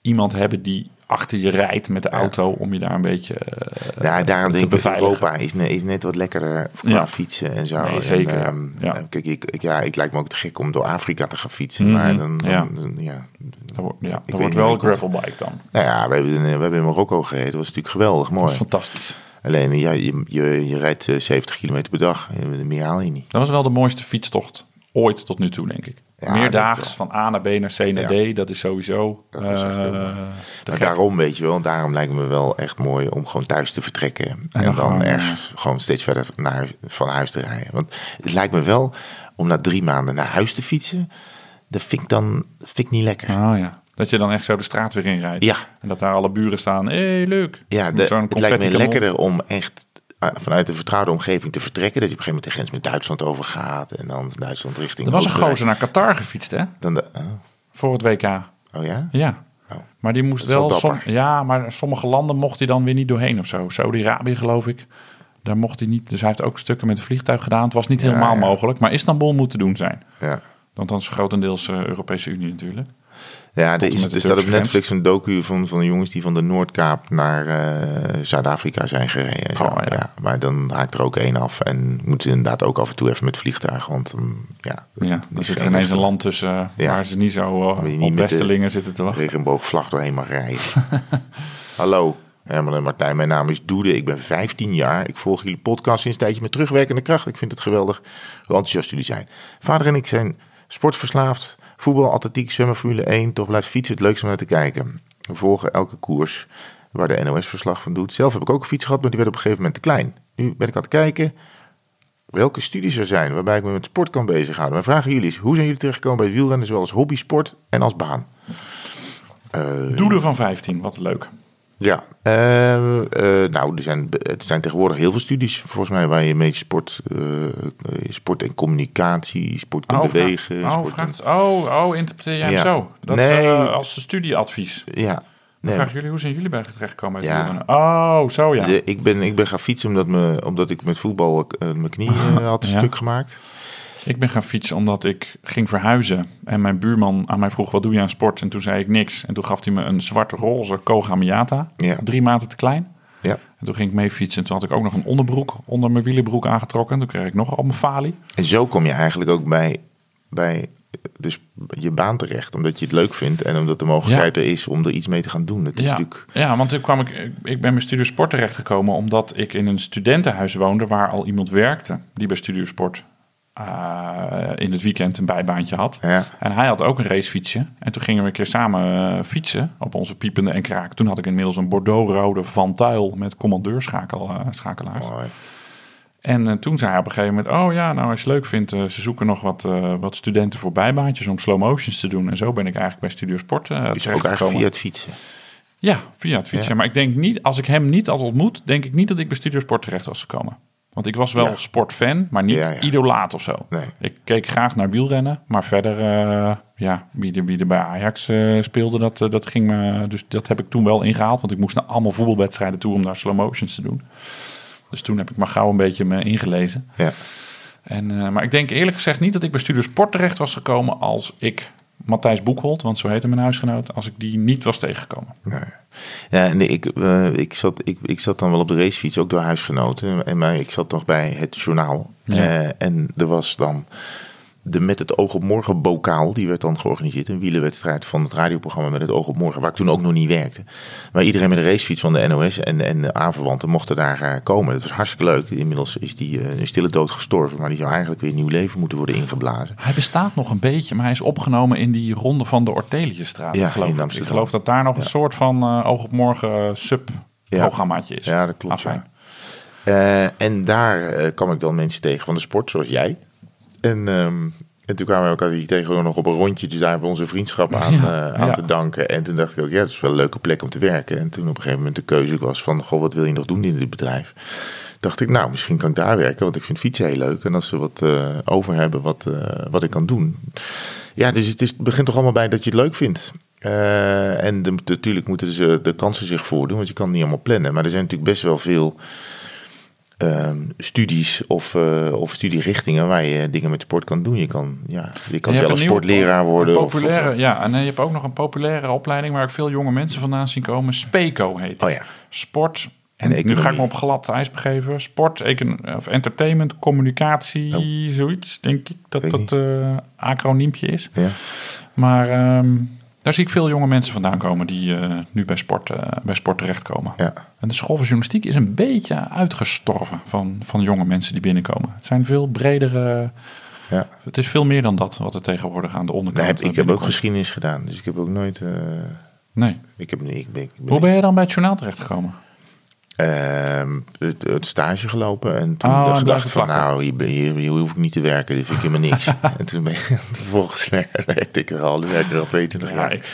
iemand hebben die achter je rijdt met de auto om je daar een beetje eh, ja, daarom te denk ik beveiligen. Europa is, ne- is net wat lekkerder qua Ja. fietsen en zo. Nee, zeker, ja. En, ehm, Ja. Kijk, ik, ik- ja, ik lijkt me ook te gek om door Afrika te gaan fietsen. Mhm, Maar dan, dan, ja. dan- ja. Dat wordt, ja, wordt wel een gravelbike dan. Nou ja, we hebben, in- we hebben in Marokko gereden. Dat was natuurlijk geweldig Dat mooi. is fantastisch. Alleen, ja, je, je, je rijdt eh, 70 kilometer per dag. Meer haal je niet. Dat was wel de mooiste fietstocht ooit tot nu toe, denk ik. Ja, Meerdaags, dat van A naar B naar C naar D, dat is sowieso... Dat echt heel eh, Maar daarom, weet je wel, daarom lijkt me wel echt mooi om gewoon thuis te vertrekken. En, dan dan, gewoon, ergens gewoon steeds verder naar, van huis te rijden. Want het lijkt me wel om na drie maanden naar huis te fietsen. Dat vind ik dan vind ik niet lekker. Oh ja, dat je dan echt zo de straat weer inrijdt. Ja. En dat daar alle buren staan. Hé, hey, leuk. Ja, de, het lijkt me lekkerder om echt eh, vanuit een vertrouwde omgeving te vertrekken. Dat je op een gegeven moment de grens met Duitsland overgaat. En dan Duitsland richting Er was een gozer naar Qatar gefietst, hè? Dan de, oh, Voor het WK. oh ja? Ja. Oh. Maar die moest wel wel... som- dapper. ja, maar sommige landen mocht hij dan weer niet doorheen of zo. Saudi-Arabië, geloof ik. Daar mocht hij niet. Dus hij heeft ook stukken met een vliegtuig gedaan. Het was niet helemaal ja. mogelijk. Maar Istanbul moet te doen zijn. Ja. Want dan is grotendeels eh Europese Unie natuurlijk. Ja, er, is, er staat op Netflix een docu van, van de jongens die van de Noordkaap naar eh, Zuid-Afrika zijn gereden. Oh, ja. ja. maar dan haakt er ook één af. En moeten ze inderdaad ook af en toe even met vliegtuig. Want um, ja, Ja, er zit ineens een land tussen eh, Ja. waar ze niet zo uh, niet op Westelingen zitten te wachten. regenboogvlag doorheen mag rijden. Hallo, Herman en Martijn. Mijn naam is Doede. Ik ben 15 jaar. Ik volg jullie podcast sinds een tijdje met terugwerkende kracht. Ik vind het geweldig hoe enthousiast jullie zijn. Vader en ik zijn sportverslaafd. Voetbal, atletiek, zwemmen, Formule 1. Toch blijft fietsen het leukste om naar te kijken. We volgen elke koers waar de NOS verslag van doet. Zelf heb ik ook een fiets gehad, maar die werd op een gegeven moment te klein. Nu ben ik aan het kijken welke studies er zijn waarbij ik me met sport kan bezighouden. Mijn vraag jullie is, hoe zijn jullie terechtgekomen bij het wielrennen, zowel als hobby, sport en als baan? Eh, Doelen van 15, wat leuk. Ja, eh, eh, nou, er zijn, het zijn tegenwoordig heel veel studies, volgens mij, waar je mee sport, eh, eh, sport en communicatie, sport kunt Oh, bewegen. oh, sport en- oh, oh, interpreteer jij hem Ja. zo? Dat Nee. als studieadvies. ja, nee, Vraag jullie, hoe zijn jullie bij terechtgekomen Ja. Oh, zo ja. de- ik, ben, ik ben gaan fietsen omdat, me, omdat ik met voetbal mijn knie had Ja. stuk gemaakt. Ik ben gaan fietsen omdat ik ging verhuizen. En mijn buurman aan mij vroeg, wat doe je aan sport? En toen zei ik niks. En toen gaf hij me een zwart-roze Koga Miata. Ja. Drie maten te klein. Ja. En toen ging ik mee fietsen. En toen had ik ook nog een onderbroek onder mijn wielenbroek aangetrokken. En toen kreeg ik nog op mijn falie. En zo kom je eigenlijk ook bij, bij dus je baan terecht, omdat je het leuk vindt en omdat de mogelijkheid er is om er iets mee te gaan doen. Het is Ja, natuurlijk... ja, want toen kwam ik, ik ben bij Studio Sport terechtgekomen omdat ik in een studentenhuis woonde waar al iemand werkte die bij Studio Sport eh, in het weekend een bijbaantje had. Ja. En hij had ook een racefietsje. En toen gingen we een keer samen eh, fietsen op onze piepende en kraak. Toen had ik inmiddels een Bordeaux-rode Van Tuyl met commandeurschakelaars. Mooi. En eh, toen zei hij op een gegeven moment... oh ja, nou als je het leuk vindt, eh, ze zoeken nog wat, eh, wat studenten voor bijbaantjes... om slow motions te doen. En zo ben ik eigenlijk bij Studio Sport eh Dus ook eigenlijk via het fietsen. Ja, via het fietsen. Ja. Maar ik denk niet, als ik hem niet had ontmoet, denk ik niet dat ik bij Studio Sport terecht was gekomen. Want ik was wel Ja. sportfan, maar niet Ja, ja. idolaat of zo. Nee. Ik keek graag naar wielrennen, maar verder, eh, ja, wie er, wie er bij Ajax eh, speelde, dat, eh, dat ging me. Dus dat heb ik toen wel ingehaald, want ik moest naar allemaal voetbalwedstrijden toe om daar slow motions te doen. Dus toen heb ik maar gauw een beetje me ingelezen. Ja. En, maar ik denk eerlijk gezegd niet dat ik bij Studio Sport terecht was gekomen als ik Matthijs Boekholt, want zo heette mijn huisgenoot, als ik die niet was tegengekomen. Nee. Ja, nee, ik, eh, ik, zat, ik, ik zat dan wel op de racefiets, ook door huisgenoten. En maar ik zat nog bij het journaal. Ja. Eh, en er was dan de Met het Oog op Morgen bokaal. Die werd dan georganiseerd. Een wielenwedstrijd van het radioprogramma Met het Oog op Morgen. Waar ik toen ook nog niet werkte. Maar iedereen met een racefiets van de NOS en, en de aanverwanten mochten daar eh, komen. Het was hartstikke leuk. Inmiddels is die eh, een stille dood gestorven. Maar die zou eigenlijk weer nieuw leven moeten worden ingeblazen. Hij bestaat nog een beetje, maar hij is opgenomen in die ronde van de Orteliusstraat. Ja, geloof in ik. Amsterdam. Ik geloof dat daar nog een soort van eh, oog op morgen sub-programmaatje is. Ja, dat klopt. Eh, en daar eh, kwam ik dan mensen tegen van de sport, zoals jij. En, ehm, en toen kwamen we elkaar hier tegen nog op een rondje. Dus daar hebben we onze vriendschap aan, Ja, eh, aan ja. te danken. En toen dacht ik ook, ja, dat is wel een leuke plek om te werken. En toen op een gegeven moment de keuze was van, goh, wat wil je nog doen in dit bedrijf? Dacht ik, nou, misschien kan ik daar werken, want ik vind fietsen heel leuk. En als ze wat eh, over hebben, wat, eh, wat ik kan doen. Ja, dus het, is, het begint toch allemaal bij dat je het leuk vindt. En de- natuurlijk moeten ze de kansen zich voordoen, want je kan het niet allemaal plannen. Maar er zijn natuurlijk best wel veel ehm, studies of, eh, of studierichtingen waar je dingen met sport kan doen. Je kan, ja, je kan Je zelf sportleraar worden. Een of- of- populaire, ja, en eh, je hebt ook nog een populaire opleiding waar ik veel jonge mensen vandaan zien komen. SPECO heet oh ja, Sport. En En nu ga ik me op glad ijs begeven. Sport, econ- of entertainment, communicatie, Oh. zoiets, denk ik dat Weet dat eh acroniempje is. ja. Maar ehm, daar zie ik veel jonge mensen vandaan komen die eh, nu bij sport, eh, bij sport terechtkomen. ja. En de school van journalistiek is een beetje uitgestorven van, van jonge mensen die binnenkomen. Het zijn veel bredere. ja. Het is veel meer dan dat wat er tegenwoordig aan de onderkant Nee, ik eh, heb ook geschiedenis gedaan, dus ik heb ook nooit. Nee. ik heb, ik ben, ik ben, Hoe ben je dan bij het journaal terechtgekomen? Ehm, het, het stage gelopen en toen Oh, blijven van, nou, hier, hier, hier hoef ik niet te werken, dit vind ik helemaal niks. en toen ben ik, vervolgens werkte ik er al, nu werk ik er al 22 Ja, jaar. ik,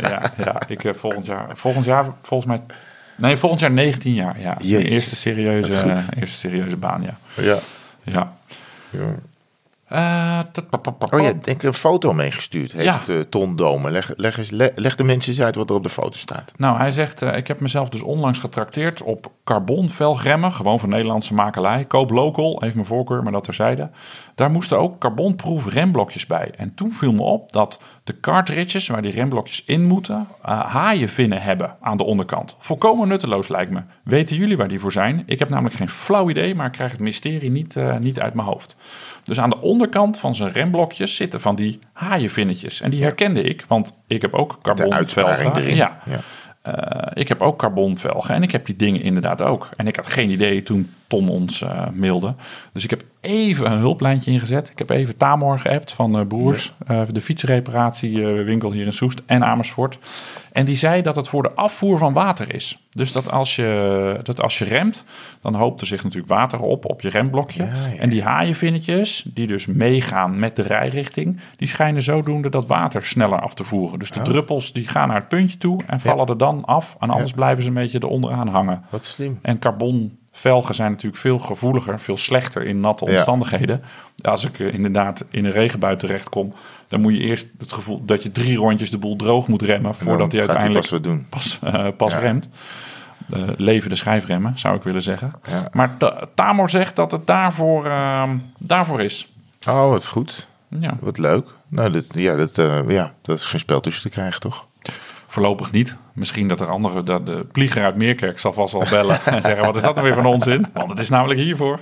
ja, ja, ik heb volgend jaar, volgend jaar, volgens mij, nee, volgend jaar 19 jaar. Ja, Mijn eerste serieuze, eerste serieuze baan, ja. Ja. ja. ja. Eh, Oh ja, pap. ik heb een foto meegestuurd, heeft Ja. eh, Ton Domen. Leg, leg, eens, le- leg de mensen eens uit wat er op de foto staat. Nou, hij zegt, eh, ik heb mezelf dus onlangs getrakteerd op carbon velgremmen. Gewoon van Nederlandse makelij. Koop local, heeft mijn voorkeur, maar dat terzijde. Daar moesten ook carbonproef remblokjes bij. En toen viel me op dat de cartridges waar die remblokjes in moeten, uh, haaienvinnen hebben aan de onderkant. Volkomen nutteloos lijkt me. Weten jullie waar die voor zijn? Ik heb namelijk geen flauw idee, maar ik krijg het mysterie niet, niet uit mijn hoofd. Dus aan de onderkant van zijn remblokjes zitten van die haaienvinnetjes. En die herkende ik, want ik heb ook carbonvelgen. Ja. ja. Uh, ik heb ook carbonvelgen en ik heb die dingen inderdaad ook. En ik had geen idee toen Ton ons uh, mailde. Dus ik heb even een hulplijntje ingezet. Ik heb even Tamor geappt van uh, Broers, de fietsreparatiewinkel hier in Soest en Amersfoort. En die zei dat het voor de afvoer van water is. Dus dat als je, dat als je remt, dan hoopt er zich natuurlijk water op op je remblokje. Ja, ja. En die haaienvinnetjes, die dus meegaan met de rijrichting, die schijnen zodoende dat water sneller af te voeren. Dus de druppels die gaan naar het puntje toe en vallen er dan af. En anders blijven ze een beetje eronder hangen. Wat slim. En carbon velgen zijn natuurlijk veel gevoeliger, veel slechter in natte omstandigheden. Als ik inderdaad in een regenbui terecht kom, dan moet je eerst het gevoel dat je drie rondjes de boel droog moet remmen voordat hij uiteindelijk pas, doen. pas, uh, pas remt. Uh, leven de schijfremmen, zou ik willen zeggen. Ja. Maar Tamor zegt dat het daarvoor, uh, daarvoor is. Oh, wat goed. Ja. Wat leuk. Nou, dit, ja, dat, ja, dat is geen spel tussen te krijgen, toch? Voorlopig niet. Misschien dat er andere, dat de plieger uit Meerkerk zal vast wel bellen en zeggen: wat is dat nou weer van onzin? Want het is namelijk hiervoor.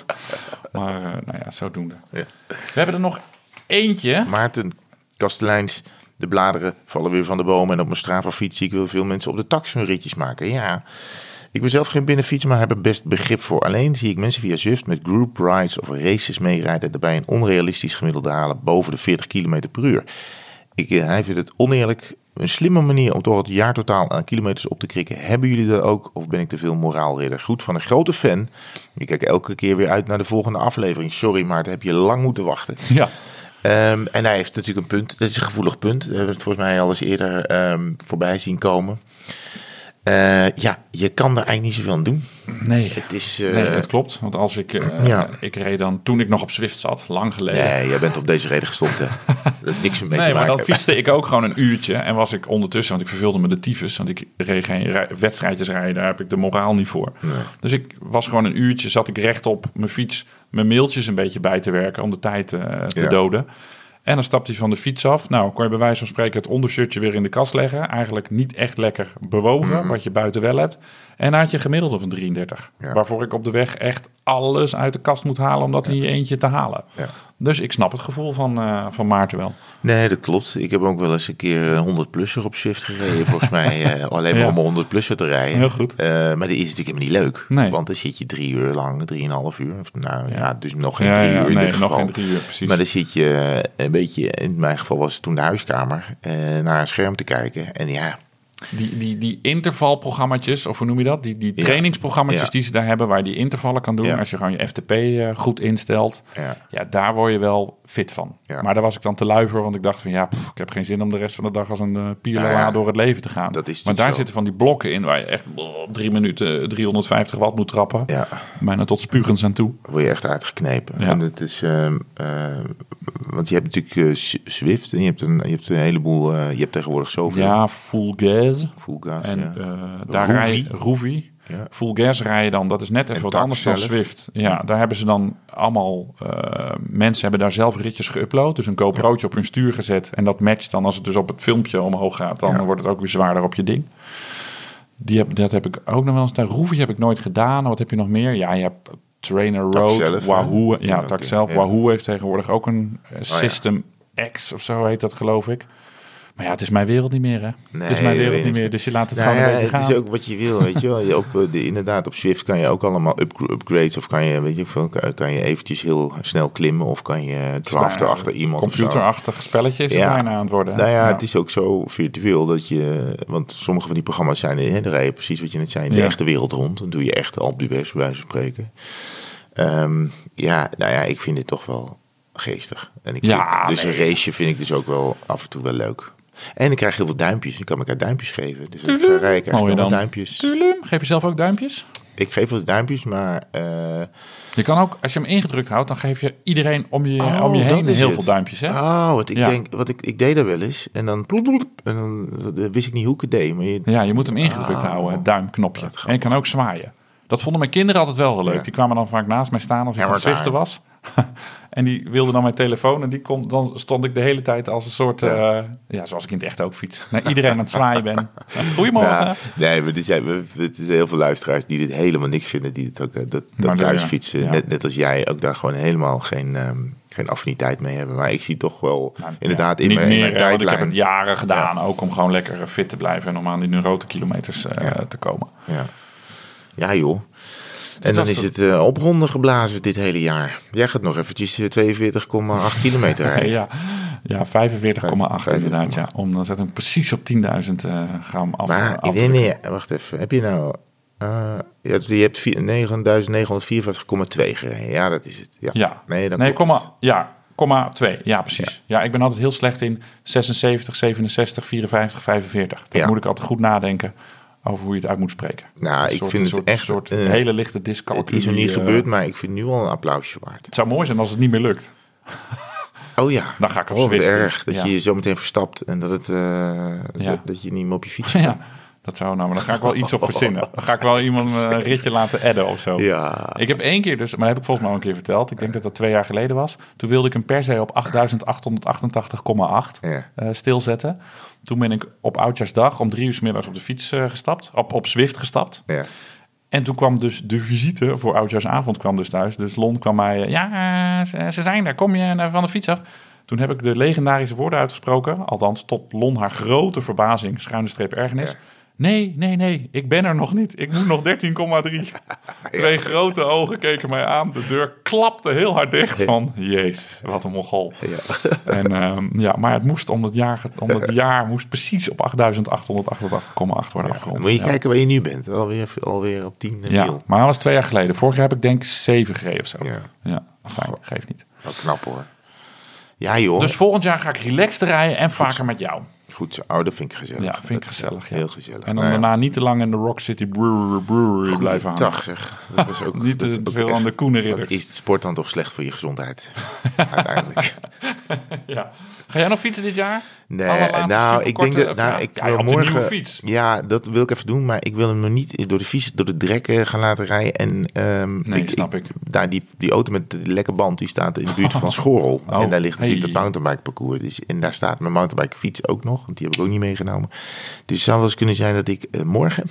Maar nou ja, zodoende. Ja. We hebben er nog eentje. Maarten Kasteleins, de bladeren vallen weer van de bomen. En op mijn Strava fiets zie ik wel veel mensen op de tax hun ritjes maken. Ja, ik ben zelf geen binnenfiets, maar heb er best begrip voor. Alleen zie ik mensen via Zwift met group rides of races meerijden... daarbij een onrealistisch gemiddelde halen boven de 40 km per uur. Ik, eh, hij vindt het oneerlijk. Een slimme manier om toch het jaartotaal aan kilometers op te krikken. Hebben jullie dat ook? Of ben ik te veel moraalridder? Goed van een grote fan. Ik kijk elke keer weer uit naar de volgende aflevering. Sorry, maar daar heb je lang moeten wachten. Ja. Um, en hij heeft natuurlijk een punt. Dat is een gevoelig punt. We hebben het volgens mij al eens eerder um, voorbij zien komen. Uh, ja, je kan er eigenlijk niet zoveel aan doen. Nee, het is, uh, nee, het klopt. Want als ik, uh, ja. ik reed dan toen ik nog op Zwift zat, lang geleden. Nee, jij bent op deze reden gestopt. Hè. Dat niks mee nee, te maken. maar dan fietste ik ook gewoon een uurtje. En was ik ondertussen, want ik verveelde me de tyfus. Want ik reed geen wedstrijdjes rijden, daar heb ik de moraal niet voor. Nee. Dus ik was gewoon een uurtje, zat ik recht op mijn fiets mijn mailtjes een beetje bij te werken om de tijd te ja. doden. En dan stapt hij van de fiets af. Nou, kon je bij wijze van spreken het ondershirtje weer in de kast leggen. Eigenlijk niet echt lekker bewogen, mm -hmm. wat je buiten wel hebt. En dan had je gemiddelde van 33. Ja. Waarvoor ik op de weg echt alles uit de kast moet halen om dat ja. in je eentje te halen. Ja. Dus ik snap het gevoel van, uh, van Maarten wel. Nee, dat klopt. Ik heb ook wel eens een keer 100-plusser op shift gereden, volgens mij. Uh, alleen maar om 100-plusser te rijden. Heel goed. Uh, maar die is natuurlijk helemaal niet leuk. Nee. Want dan zit je drie uur lang, drieënhalf uur. Of, nou ja, dus nog geen drie uur in nee, dit geval. nog geen drie uur, precies. Maar dan zit je een beetje, in mijn geval was het toen de huiskamer, naar een scherm te kijken. En ja, die, die, die intervalprogramma's, of hoe noem je dat? Die, die trainingsprogramma's ja. die ze daar hebben, waar je die intervallen kan doen. Ja. Als je gewoon je FTP uh, goed instelt. Ja. ja, daar word je wel fit van. Maar daar was ik dan te lui voor, want ik dacht van ja, pff, ik heb geen zin om de rest van de dag als een uh, door het leven te gaan. Dat is maar daar zo. zitten van die blokken in waar je echt oh, drie minuten 350 watt moet trappen. Ja. Bijna tot spugens aan toe. Word je echt uitgeknepen. En het is, uh, want je hebt natuurlijk Swift en je hebt een, je hebt een heleboel, je hebt tegenwoordig zoveel. Ja, full gas. Full gas, en ja. uh, daar rij Roovy. Ja. Full gas rijden dan, dat is net even en wat anders dan Swift. Ja, ja, daar hebben ze dan allemaal, uh, mensen hebben daar zelf ritjes geüpload. Dus een GoPro'tje ja. op hun stuur gezet. En dat matcht dan, als het dus op het filmpje omhoog gaat, dan wordt het ook weer zwaarder op je ding. Die heb, dat heb ik ook nog wel eens. Daar Roovy heb ik nooit gedaan. Wat heb je nog meer? Ja, je hebt Trainer Road, zelf, Wahoo. Ja, tak okay. zelf. Wahoo heeft tegenwoordig ook een uh, System oh, X of zo heet dat geloof ik. Maar ja, het is mijn wereld niet meer, hè? Nee, het is mijn wereld niet meer, dus je laat het nou, gewoon ja, een beetje het gaan. is ook wat je wil, weet je wel. Je op, de, inderdaad, op Swift kan je ook allemaal up, upgrades. Of kan je, weet je, kan, kan je eventjes heel snel klimmen. Of kan je draften achter iemand. Computerachtig spelletje is ja. bijna aan het worden. Nou ja, ja, het is ook zo virtueel dat je... Want sommige van die programma's zijn, hè, daar rij je precies wat je net zei, in de echte wereld rond. Dan doe je echt al bij wijze van spreken. Um, ja, nou ja, ik vind dit toch wel geestig. En ik ja, vind, dus nee. een raceje vind ik dus ook wel af en toe wel leuk. En ik krijg heel veel duimpjes. Ik kan elkaar duimpjes geven. Dus als ik ga rijden, krijg ik duimpjes. Tulum. Geef je zelf ook duimpjes? Ik geef wel eens duimpjes, maar... Uh... Je kan ook, als je hem ingedrukt houdt, dan geef je iedereen om je, oh, om je heen heel het. veel duimpjes. Hè? Oh, wat ik ja. denk, wat ik, ik deed dat wel eens. En dan, en dan wist ik niet hoe ik het deed. Maar je... Ja, je moet hem ingedrukt oh, houden, het duimknopje. En je kan ook zwaaien. Dat vonden mijn kinderen altijd wel leuk. Ja. Die kwamen dan vaak naast mij staan als ik aan het was. en die wilde dan mijn telefoon. En die kon, dan stond ik de hele tijd als een soort... Ja, ja zoals ik in het echt ook fiets. Naar iedereen aan het zwaaien ben. Goedemorgen. Ja, nee, maar er zijn, er zijn heel veel luisteraars die dit helemaal niks vinden. Die het ook, dat, dat thuisfietsen, net, net als jij, ook daar gewoon helemaal geen... Um, geen affiniteit mee hebben. Maar ik zie toch wel nou, inderdaad in, mijn, meer, in mijn Ik heb het jaren gedaan, ook om gewoon lekker fit te blijven en om aan die neurotenkilometers uh, te komen. Ja, ja joh. En dan is het uh, opronden geblazen dit hele jaar. Jij gaat nog eventjes 42,8 kilometer rijden. ja, ja 45,8 inderdaad. Ja. Om, dan zet ik precies op 10.000 uh, gram af. Maar nee, nee, wacht even. Heb je nou... Uh, je hebt 9.954,2 gereden. Ja, dat is het. Ja, ja. nee, dan nee komma, ja, komma 2. Ja, precies. Ja. ja. ik ben altijd heel slecht in 76, 67, 54, 45. Dat moet ik altijd goed nadenken over hoe je het uit moet spreken. Nou, ik vind het echt een soort uh, hele lichte discalculie. Het is nog niet uh, gebeurd, maar ik vind nu al een applausje waard. Het zou mooi zijn als het niet meer lukt. Oh ja. Dan ga ik op oh, erg dat je je zo meteen verstapt en dat, het, uh, dat, dat, je niet meer op je fiets ja. Dat zou nou, maar dan ga ik wel iets op verzinnen. Dan ga ik wel iemand een ritje laten adden of zo. Ja. Ik heb één keer dus, maar dat heb ik volgens mij al een keer verteld. Ik denk dat dat twee jaar geleden was. Toen wilde ik hem per se op 8888,8 ja. uh, stilzetten. Toen ben ik op Oudjaarsdag om drie uur s middags op de fiets uh, gestapt. Op, op Zwift gestapt. Ja. En toen kwam dus de visite voor Oudjaarsavond kwam dus thuis. Dus Lon kwam mij, ja, ze, ze zijn daar. Kom je van de fiets af? Toen heb ik de legendarische woorden uitgesproken. Althans, tot Lon haar grote verbazing, schuine streep ergernis. Ja. Nee, nee, nee, ik ben er nog niet. Ik moet nog 13,3. Twee grote ogen keken mij aan. De deur klapte heel hard dicht van... Jezus, wat een mogol. Ja. En, um, ja, maar het moest om het jaar, om het jaar moest precies op 8.888,8 worden afgerond. Moet je kijken waar je nu bent. Alweer, alweer op 10 Ja, maar dat was twee jaar geleden. Vorig jaar heb ik denk ik 7 gereden of zo. Ja, ja fijn, geeft niet. Wat knap hoor. Ja joh. Dus volgend jaar ga ik relaxed rijden en vaker met jou. Goed zo. Oh, dat vind ik gezellig. Ja, vind ik gezellig. Ja. Heel gezellig. En dan nou daarna niet te lang in de Rock City Brewery, brewery blijven hangen. Dag zeg. Dat is ook, niet te veel aan de Is sport dan toch slecht voor je gezondheid? Uiteindelijk. ja. Ga jij nog fietsen dit jaar? Nee, nou, ik denk dat nou, ik ja, wil morgen. Fiets. Ja, dat wil ik even doen, maar ik wil hem nog niet door de fiets, door de drekken gaan laten rijden. En um, nee, ik, snap ik. Daar die, die auto met de lekke band, die staat in de buurt van Schorrel. Oh, en daar ligt natuurlijk hey. het mountainbike parcours. Dus, en daar staat mijn mountainbike fiets ook nog, want die heb ik ook niet meegenomen. Dus het zou wel eens kunnen zijn dat ik uh, morgen,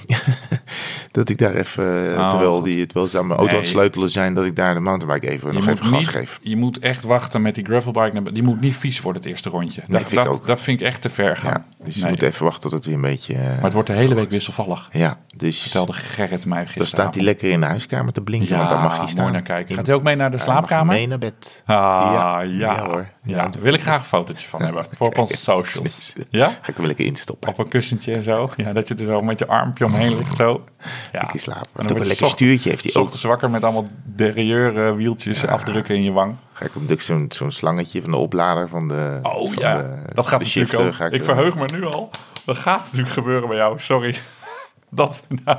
dat ik daar even, oh, terwijl die het wel aan mijn auto nee. aan het sleutelen zijn, dat ik daar de mountainbike even je nog even gas niet, geef. Je moet echt wachten met die gravelbike. Die moet niet vies worden het eerste rondje. Nee, dat, vind ik dat, ook. dat vind ik echt te ver gaan. Ja, dus je moet even wachten tot het weer een beetje... Uh, maar het wordt de hele week wisselvallig. Ja, dus... Vertelde Gerrit mij gisteren. Dan staat hij lekker in de huiskamer te blinken, ja, want dan mag hij staan. mooi naar kijken. Gaat hij ook mee naar de slaapkamer? mee naar bed. Ah, ja. Ja, hoor. Ja, daar wil ik graag een fotootje van hebben. Voor op onze socials. Ja? Ga ik er wel lekker instoppen. Op een kussentje en zo. Ja, dat je er zo met je armpje omheen ligt zo. Ja. Lekker slapen. En dan een lekker stuurtje heeft hij ook. Ochtends wakker met allemaal derrière wieltjes afdrukken in je wang. Ga ik hem zo'n zo'n slangetje van de oplader van de. Oh van ja, de, dat gaat de natuurlijk ook. Ik, ik verheug me nu al. Dat gaat natuurlijk gebeuren bij jou. Sorry. Dat. Nou.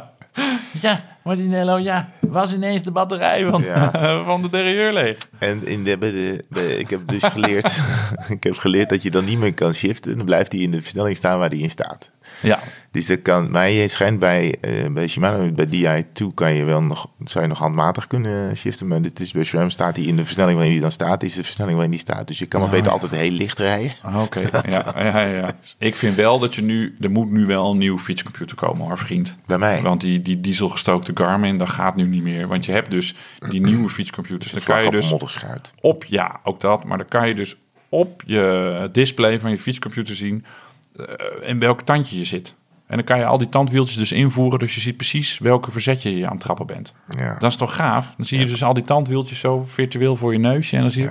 Ja, Martinello, ja. Was ineens de batterij van, Ja. van de derailleur leeg. En in de, bij de, bij- ik heb dus geleerd, ik heb geleerd dat je dan niet meer kan shiften. Dan blijft hij in de versnelling staan waar hij in staat. Ja. Dus dat kan, maar je schijnt bij, eh, bij Shimano, bij DI2 kan je wel nog, zou je nog handmatig kunnen shiften. Maar dit is bij SRAM staat hij in de versnelling waarin hij dan staat, is de versnelling waarin hij staat. Dus je kan maar Oh, beter ja. altijd heel licht rijden. Ah, Oké, ja, ja, ja. Ik vind wel dat je nu... Er moet nu wel een nieuwe fietscomputer komen, hoor, vriend. Bij mij. Want die, die dieselgestookte Garmin, dat gaat nu niet meer. Want je hebt dus die nieuwe fietscomputers. Dan kan je dus op... Ja, ook dat. Maar dan kan je dus op je display van je fietscomputer zien... eh, in welk tandje je zit. En dan kan je al die tandwieltjes dus invoeren. Dus je ziet precies welke verzetje je aan het trappen bent. Ja. Dat is toch gaaf? Dan zie je dus al die tandwieltjes zo virtueel voor je neusje. En dan zie je...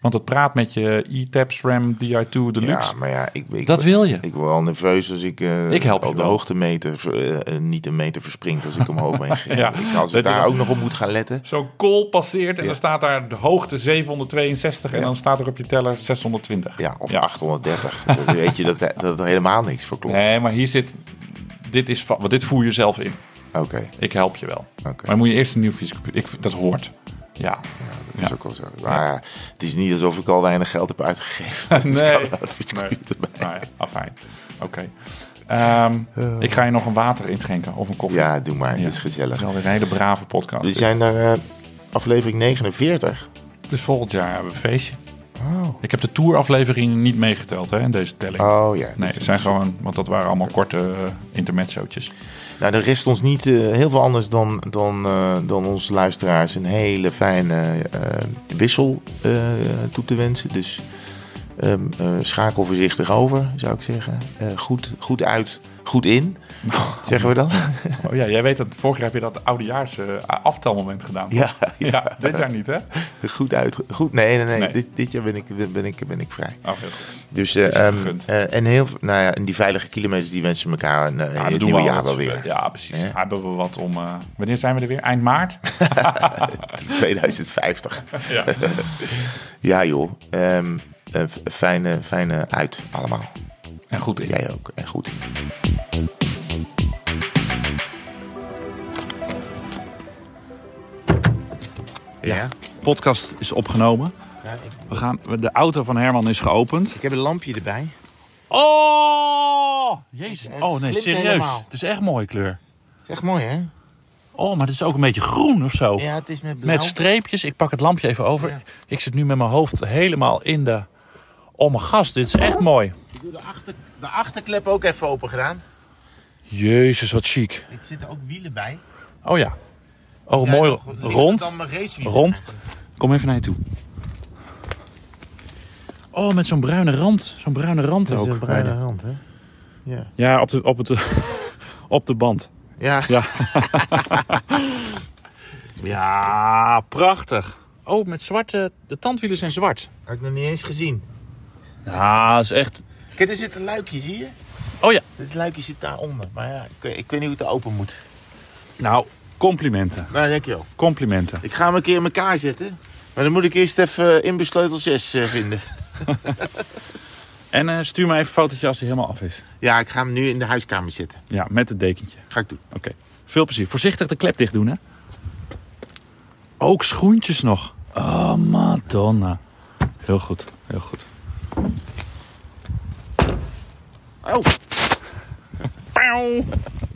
Want het praat met je E-Tab SRAM DI2 Deluxe. Ja, maar ja, ik, ik, Dat wil je. Ik word wel nerveus als ik, eh Ik help op de hoogte meter, eh, eh, niet een meter verspringt als ik omhoog ben. Ja, ik, als ik daar ook nog op moet gaan letten. Zo'n kool passeert en dan staat daar de hoogte 762 en dan staat er op je teller 620. Ja, of Ja. 830. Dan weet je dat, dat er helemaal niks voor klopt. Nee, maar hier zit... Dit, is, want dit voer je zelf in. Oké, Ik help je wel. oké. Maar moet je eerst een nieuw fietscomputer... Ik, dat hoort. Ja. Dat is ook wel zo. Maar ja, het is niet alsof ik al weinig geld heb uitgegeven. Dus Nee. bij. Nou ja, afijn. Oké. Ehm, ik ga je nog een water inschenken of een koffie. Ja, doe maar. Ja. Dat is gezellig. is alweer een hele brave podcast. We zijn naar eh, aflevering 49. Dus volgend jaar hebben we een feestje. Oh. Ik heb de tourafleveringen niet meegeteld hè, in deze telling. Oh ja. Nee, het zijn gewoon, want dat waren allemaal korte uh, intermezzootjes. Nou, er rest ons niet uh, heel veel anders dan, dan, uh, dan onze luisteraars een hele fijne wissel toe te wensen. Dus um, schakel voorzichtig over, zou ik zeggen. goed, goed uit, goed in. Zeggen we dan? Oh ja, jij weet dat vorig jaar heb je dat oudejaars uh, aftelmoment gedaan. Ja, ja. ja, dit jaar niet hè? Goed uit. Goed, nee, nee, nee. nee. Dit, dit jaar ben ik, ben ik, ben ik vrij. Oh, heel goed. Dus, um, uh, en heel, nou ja, en die veilige kilometers die wensen elkaar een, ja, het nieuwe jaar wel weer. Ja, precies. Hebben we wat om. wanneer zijn we er weer? Eind maart? 2050. ja. ja, joh. Um, fijne, fijne uit allemaal. En goed in. Jij ook. En goed in. Ja. podcast is opgenomen. Ja, ik... We gaan, de auto van Herman is geopend. Ik heb een lampje erbij. Oh! Jezus. Oh nee, serieus. Helemaal. Het is echt mooie kleur. Het is echt mooi, hè? Oh, maar het is ook een beetje groen of zo. Ja, het is met blauw. Met streepjes. Ik pak het lampje even over. Ja. Ik zit nu met mijn hoofd helemaal in de... Oh mijn gast, dit is echt mooi. Ik doe de, achter, de achterklep ook even open gedaan. Jezus, wat chic. Er ook wielen bij. Oh ja. Oh, mooi rond. Rond. Kom even naar je toe. Oh, met zo'n bruine rand. Zo'n bruine rand ook. Zo'n bruine rand, hè? Ja. Ja, op de, op het, op de band. Ja. Ja. ja, prachtig. Oh, met zwarte... De tandwielen zijn zwart. Had ik nog niet eens gezien. Ja, dat is echt... Kijk, er zit een luikje, zie je? Oh ja. Dit luikje zit daaronder. Maar ja, ik, ik weet niet hoe het open moet. Nou, complimenten. Nou, dankjewel. Complimenten. Ik ga hem een keer in elkaar zetten. Maar dan moet ik eerst even in besleutel 6 uh, vinden. en uh, stuur me even een fotootje als hij helemaal af is. Ja, ik ga hem nu in de huiskamer zitten. Ja, met het dekentje. Ga ik doen. Oké. Okay. Veel plezier. Voorzichtig de klep dicht doen, hè. Ook schoentjes nog. Oh, madonna. Heel goed, heel goed. Oh. Pauw.